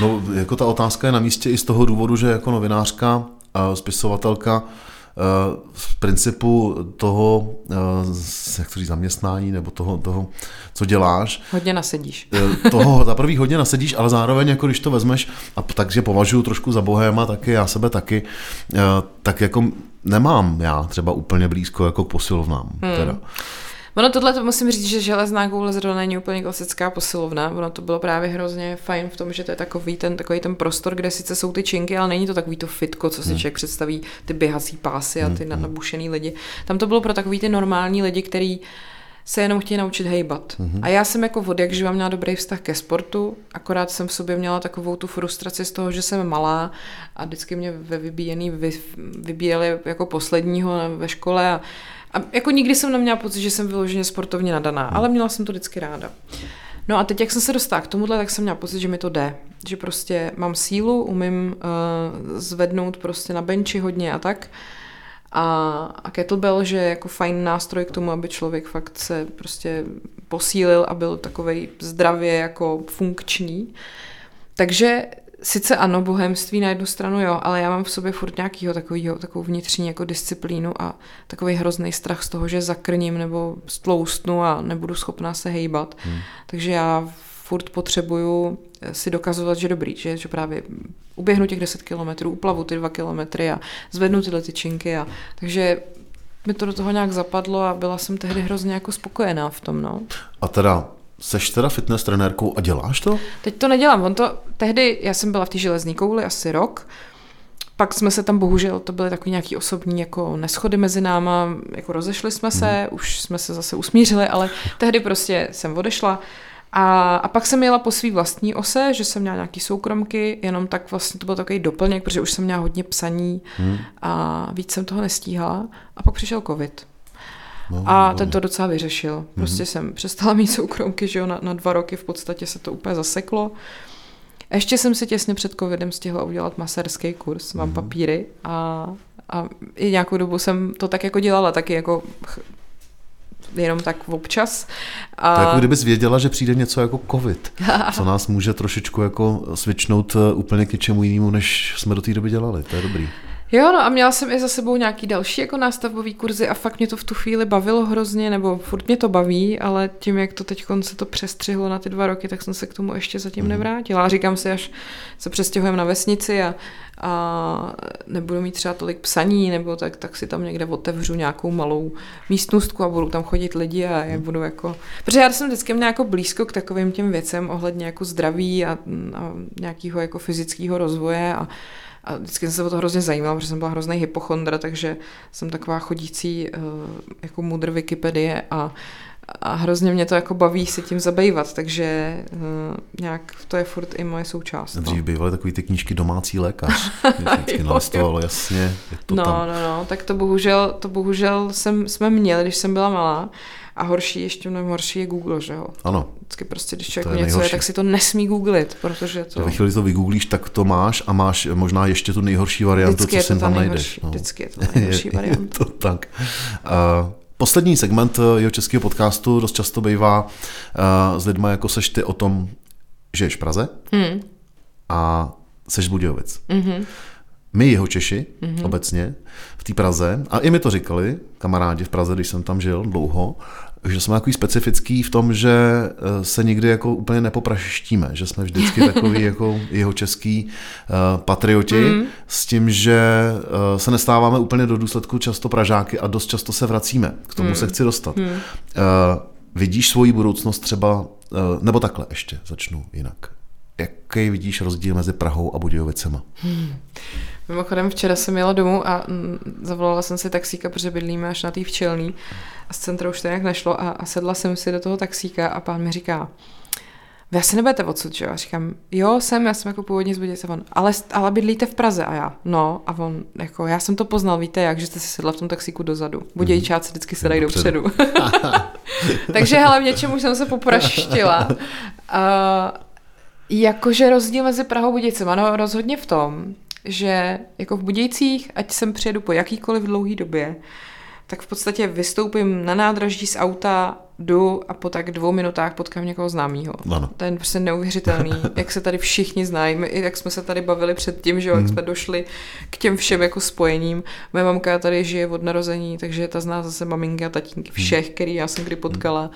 no, jako ta otázka je na místě i z toho důvodu, že jako novinářka a spisovatelka v eh, principu toho, eh, jak to říct, zaměstnání nebo toho, toho, co děláš. Hodně nasedíš. Eh, toho za prvý hodně nasedíš, ale zároveň, jako když to vezmeš, a takže považuji trošku za bohéma taky, já sebe taky, tak jako nemám já třeba úplně blízko jako k posilovnám. Hmm. Teda. Ono tohle to musím říct, že železná koule zrovna není úplně klasická posilovna. Ono to bylo právě hrozně fajn v tom, že to je takový ten, takový ten prostor, kde sice jsou ty činky, ale není to takový to fitko, co si hmm. člověk představí, ty běhací pásy a ty hmm. nabušený lidi. Tam to bylo pro takový ty normální lidi, který se jenom chtějí naučit hejbat. Mm-hmm. A já jsem jako od jak živa měla dobrý vztah ke sportu, akorát jsem v sobě měla takovou tu frustraci z toho, že jsem malá a vždycky mě ve vybíjený vy, vybíjeli jako posledního ve škole a, a jako nikdy jsem neměla pocit, že jsem vyloženě sportovně nadaná, mm. ale měla jsem to vždycky ráda. No a teď, jak jsem se dostala k tomuhle, tak jsem měla pocit, že mi to jde. Že prostě mám sílu, umím uh, zvednout prostě na benči hodně a tak. A, a kettlebell, že je jako fajn nástroj k tomu, aby člověk fakt se prostě posílil a byl takovej zdravě jako funkční. Takže sice ano, bohemství na jednu stranu jo, ale já mám v sobě furt nějakýho takovýho, takovou vnitřní jako disciplínu a takový hrozný strach z toho, že zakrním nebo stloustnu a nebudu schopná se hejbat. Hmm. Takže já furt potřebuju si dokazovat, že dobrý, že, že právě uběhnu těch 10 kilometrů, uplavu ty 2 kilometry a zvednu tyhle tyčinky. A, takže mi to do toho nějak zapadlo a byla jsem tehdy hrozně jako spokojená v tom. No. A teda Seš teda fitness trenérkou a děláš to? Teď to nedělám. On to, tehdy, já jsem byla v té železní kouli asi rok, pak jsme se tam bohužel, to byly takový nějaký osobní jako neschody mezi náma, jako rozešli jsme se, hmm. už jsme se zase usmířili, ale tehdy prostě jsem odešla a, a pak jsem jela po svý vlastní ose, že jsem měla nějaký soukromky, jenom tak vlastně to byl takový doplněk, protože už jsem měla hodně psaní hmm. a víc jsem toho nestíhala. A pak přišel covid. No, a no. ten to docela vyřešil. Prostě mm-hmm. jsem přestala mít soukromky, že jo, na, na dva roky v podstatě se to úplně zaseklo. Ještě jsem si těsně před covidem stihla udělat maserský kurz, mám mm-hmm. papíry a, a i nějakou dobu jsem to tak jako dělala, taky jako jenom tak občas. A... To jako kdybys věděla, že přijde něco jako covid, co nás může trošičku jako svičnout eh, úplně k něčemu jinému, než jsme do té doby dělali. To je dobrý. Jo, no a měla jsem i za sebou nějaký další jako nástavbový kurzy a fakt mě to v tu chvíli bavilo hrozně, nebo furt mě to baví, ale tím, jak to teď se to přestřihlo na ty dva roky, tak jsem se k tomu ještě zatím mm. nevrátila. A říkám si, až se přestěhujeme na vesnici a, a nebudu mít třeba tolik psaní, nebo tak, tak si tam někde otevřu nějakou malou místnostku a budou tam chodit lidi a je budu jako... Protože já jsem vždycky měla jako blízko k takovým těm věcem ohledně jako zdraví a, a nějakého jako fyzického rozvoje a a vždycky jsem se o to hrozně zajímala, protože jsem byla hrozný hypochondra, takže jsem taková chodící uh, jako mudr Wikipedie a, a hrozně mě to jako baví se tím zabývat, takže uh, nějak to je furt i moje součást. No. Dřív bývaly takový ty knížky Domácí lékař. Vždycky nástovalo jasně. Je to no, tam. no, no, tak to bohužel, to bohužel jsem, jsme měli, když jsem byla malá. A horší, ještě mnohem horší je Google, že jo? Ano. Vždycky prostě, když člověk něco je, tak si to nesmí googlit, protože to... Ve chvíli to vygooglíš, tak to máš a máš možná ještě tu nejhorší variantu, Vždycky co si tam najdeš. No. Vždycky je to nejhorší varianta. je to tak. Uh, poslední segment eh, jeho českého podcastu dost často bývá uh, s lidmi, jako seš ty o tom, že ješ v Praze hmm. a seš Budějovic. Mm-hmm. My jeho Češi mm-hmm. obecně v té Praze, a i mi to říkali, kamarádi v Praze, když jsem tam žil dlouho, že jsme takový specifický v tom, že eh, se nikdy jako úplně nepopraštíme, že jsme vždycky takový jako jeho český uh, patrioti mm. s tím, že uh, se nestáváme úplně do důsledku často Pražáky a dost často se vracíme. K tomu mm. se chci dostat. Mm. Uh, vidíš svoji budoucnost třeba, uh, nebo takhle ještě začnu jinak. Jaký vidíš rozdíl mezi Prahou a Budějovicema? Hmm. Mimochodem včera jsem jela domů a mm, zavolala jsem si taxíka, protože bydlíme až na té včelný a z centra už to nějak nešlo a, a sedla jsem si do toho taxíka a pán mi říká, vy asi nebudete odsud, že jo? A říkám, jo, jsem, já jsem jako původně z Budějice, on, ale, ale bydlíte v Praze a já, no, a on, jako, já jsem to poznal, víte, jak, že jste si sedla v tom taxíku dozadu. Budějčáci vždycky sedají dopředu. Takže, hele, v něčem už jsem se popraštila. Uh, jakože rozdíl mezi Prahou a Budějcem, ano, rozhodně v tom, že jako v Budějcích, ať sem přijedu po jakýkoliv dlouhý době, tak v podstatě vystoupím na nádraží z auta, jdu a po tak dvou minutách potkám někoho známého. To je prostě neuvěřitelný, jak se tady všichni znají. My, jak jsme se tady bavili před tím, že jo, jak hmm. jsme došli k těm všem jako spojením. Moje mamka tady žije od narození, takže ta zná zase maminky a tatínky hmm. všech, který já jsem kdy potkala.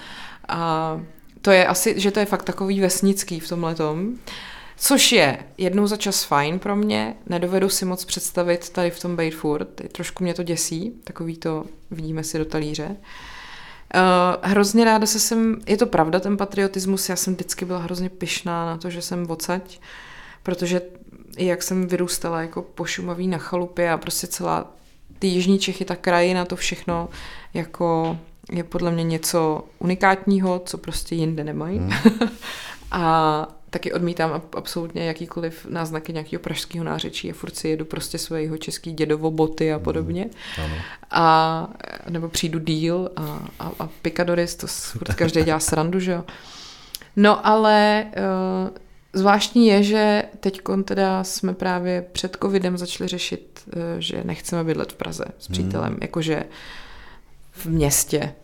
A to je asi, že to je fakt takový vesnický v tomhle tom. Což je jednou za čas fajn pro mě, nedovedu si moc představit tady v tom být furt, trošku mě to děsí, takový to vidíme si do talíře. Uh, hrozně ráda se jsem, je to pravda ten patriotismus, já jsem vždycky byla hrozně pyšná na to, že jsem odsaď, protože jak jsem vyrůstala jako pošumaví na chalupě a prostě celá ty jižní Čechy, ta krajina, to všechno jako je podle mě něco unikátního, co prostě jinde nemají. Hmm. a taky odmítám absolutně jakýkoliv náznaky nějakého pražského nářečí a furt si jedu prostě svého český dědovo boty a hmm. podobně. Mm, ano. A, nebo přijdu díl a, a, a Picadoris, to furt každý dělá srandu, že jo. No ale uh, zvláštní je, že teď teda jsme právě před covidem začali řešit, uh, že nechceme bydlet v Praze s hmm. přítelem, mm. jakože v městě.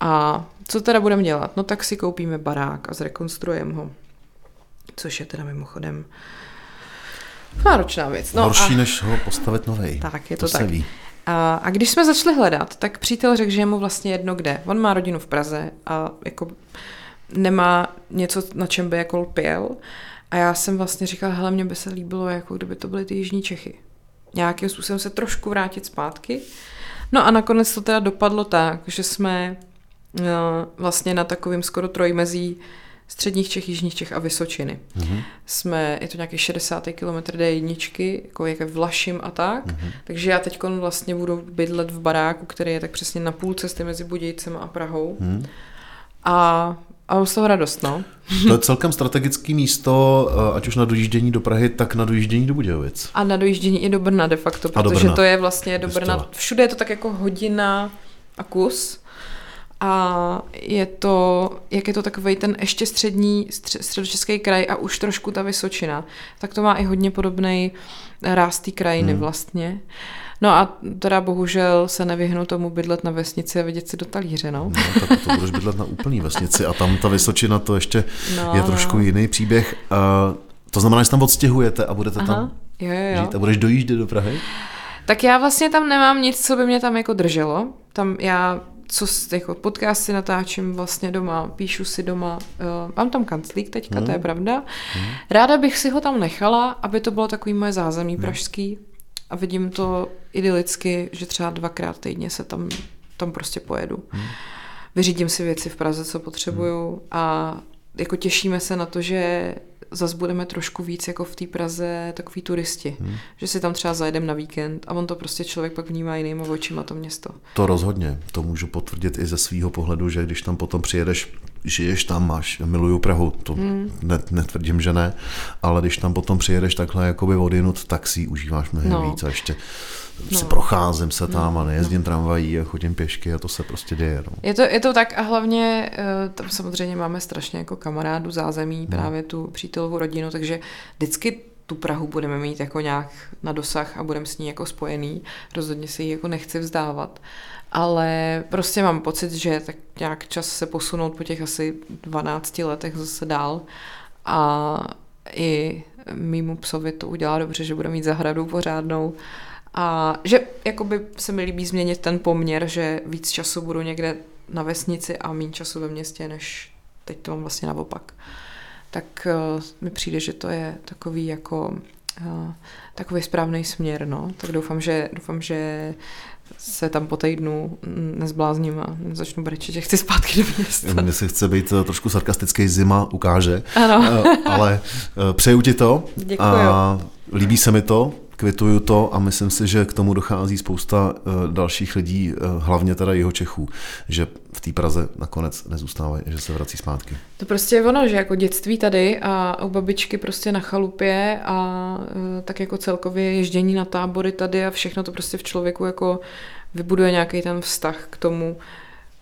A co teda budeme dělat? No tak si koupíme barák a zrekonstruujeme ho což je teda mimochodem náročná věc. No Horší, a... než ho postavit novej. Tak, je to, to tak. ví. A, a když jsme začali hledat, tak přítel řekl, že je mu vlastně jedno kde. On má rodinu v Praze a jako nemá něco, na čem by jako lpěl. A já jsem vlastně říkala, hele, mně by se líbilo, jako kdyby to byly ty jižní Čechy. Nějakým způsobem se trošku vrátit zpátky. No a nakonec to teda dopadlo tak, že jsme uh, vlastně na takovým skoro trojmezí středních Čech, jižních Čech a Vysočiny. Mm-hmm. Jsme, je to nějaký 60. kilometr D1, jako jak Vlašim a tak, mm-hmm. takže já teď vlastně budu bydlet v baráku, který je tak přesně na půl cesty mezi Budějcem a Prahou. Mm-hmm. A a mám z toho radost, no. To je celkem strategické místo, eh, ať už na dojíždění do Prahy, tak na dojíždění do Budějovic. A na dojíždění i do Brna de facto, protože to je vlastně do Brna, všude je to tak jako hodina a kus a je to, jak je to takový ten ještě střední, středočeský kraj a už trošku ta Vysočina, tak to má i hodně podobný ráz té krajiny hmm. vlastně. No a teda bohužel se nevyhnu tomu bydlet na vesnici a vidět si do talíře, no. no tak to budeš bydlet na úplný vesnici a tam ta Vysočina to ještě no, je trošku no. jiný příběh. Uh, to znamená, že tam odstěhujete a budete Aha, tam jo, jo, jo. žít a budeš dojíždět do Prahy? Tak já vlastně tam nemám nic, co by mě tam jako drželo. Tam já co jako podcasty natáčím vlastně doma, píšu si doma, uh, mám tam kanclík teďka, hmm. to je hmm. pravda. Hmm. Ráda bych si ho tam nechala, aby to bylo takový moje zázemí hmm. pražský a vidím to idylicky, že třeba dvakrát týdně se tam, tam prostě pojedu. Hmm. Vyřídím si věci v Praze, co potřebuju hmm. a jako těšíme se na to, že zase budeme trošku víc jako v té Praze takový turisti. Hmm. Že si tam třeba zajedeme na víkend a on to prostě člověk pak vnímá jinýma očima to město. To rozhodně. To můžu potvrdit i ze svého pohledu, že když tam potom přijedeš, žiješ tam, máš, miluju Prahu, to hmm. netvrdím, že ne, ale když tam potom přijedeš takhle jakoby odinut, tak si užíváš mnohem no. víc a ještě no. si procházím se tam no. a nejezdím no. tramvají a chodím pěšky a to se prostě děje. No. Je, to, je to tak a hlavně eh, tam samozřejmě máme strašně jako kamarádu zázemí, no. právě tu přítelovou rodinu, takže vždycky tu Prahu budeme mít jako nějak na dosah a budeme s ní jako spojený. Rozhodně si ji jako nechci vzdávat. Ale prostě mám pocit, že tak nějak čas se posunout po těch asi 12 letech zase dál a i mýmu psovi to udělá dobře, že bude mít zahradu pořádnou a že jakoby se mi líbí změnit ten poměr, že víc času budu někde na vesnici a méně času ve městě, než teď to mám vlastně naopak. Tak uh, mi přijde, že to je takový jako uh, takový správný směr, no. Tak doufám, že, doufám, že se tam po týdnu nezblázním a začnu brečet, že chci zpátky do města. Mně se chce být eh, trošku sarkastický, zima ukáže, ano. ale přeju ti to Děkuju. a líbí se mi to, kvituju to a myslím si, že k tomu dochází spousta uh, dalších lidí, uh, hlavně teda jeho Čechů, že v té Praze nakonec nezůstávají, že se vrací zpátky. To prostě je ono, že jako dětství tady a u babičky prostě na chalupě a uh, tak jako celkově ježdění na tábory tady a všechno to prostě v člověku jako vybuduje nějaký ten vztah k tomu,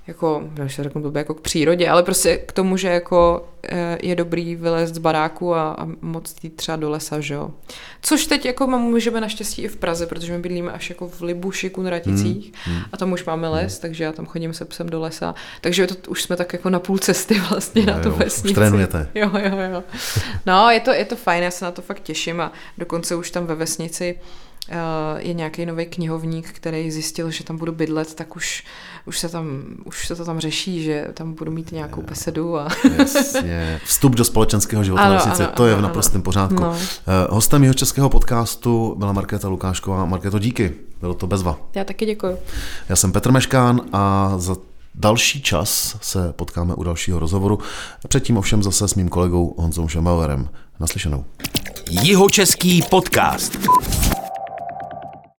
jako, když se řeknu blbě, jako k přírodě, ale prostě k tomu, že jako eh, je dobrý vylézt z baráku a, a moc jít třeba do lesa, že jo. Což teď jako můžeme naštěstí i v Praze, protože my bydlíme až jako v Libuši, Kunraticích hmm, hmm. a tam už máme les, hmm. takže já tam chodím se psem do lesa. Takže to, už jsme tak jako na půl cesty vlastně no, na tu jo, vesnici. Už trénujete. Jo, jo, jo. No, je to, je to fajn, já se na to fakt těším a dokonce už tam ve vesnici uh, je nějaký nový knihovník, který zjistil, že tam budu bydlet, tak už už se, tam, už se to tam řeší, že tam budu mít nějakou besedu. A... Jasně. Vstup do společenského života ano, vesnice, ano, to je v naprostém pořádku. No. Eh, hostem jeho českého podcastu byla Markéta Lukášková. Markéto, díky, bylo to bezva. Já taky děkuji. Já jsem Petr Meškán a za další čas se potkáme u dalšího rozhovoru. Předtím ovšem zase s mým kolegou Honzou Šembauerem. Naslyšenou. Jihočeský podcast.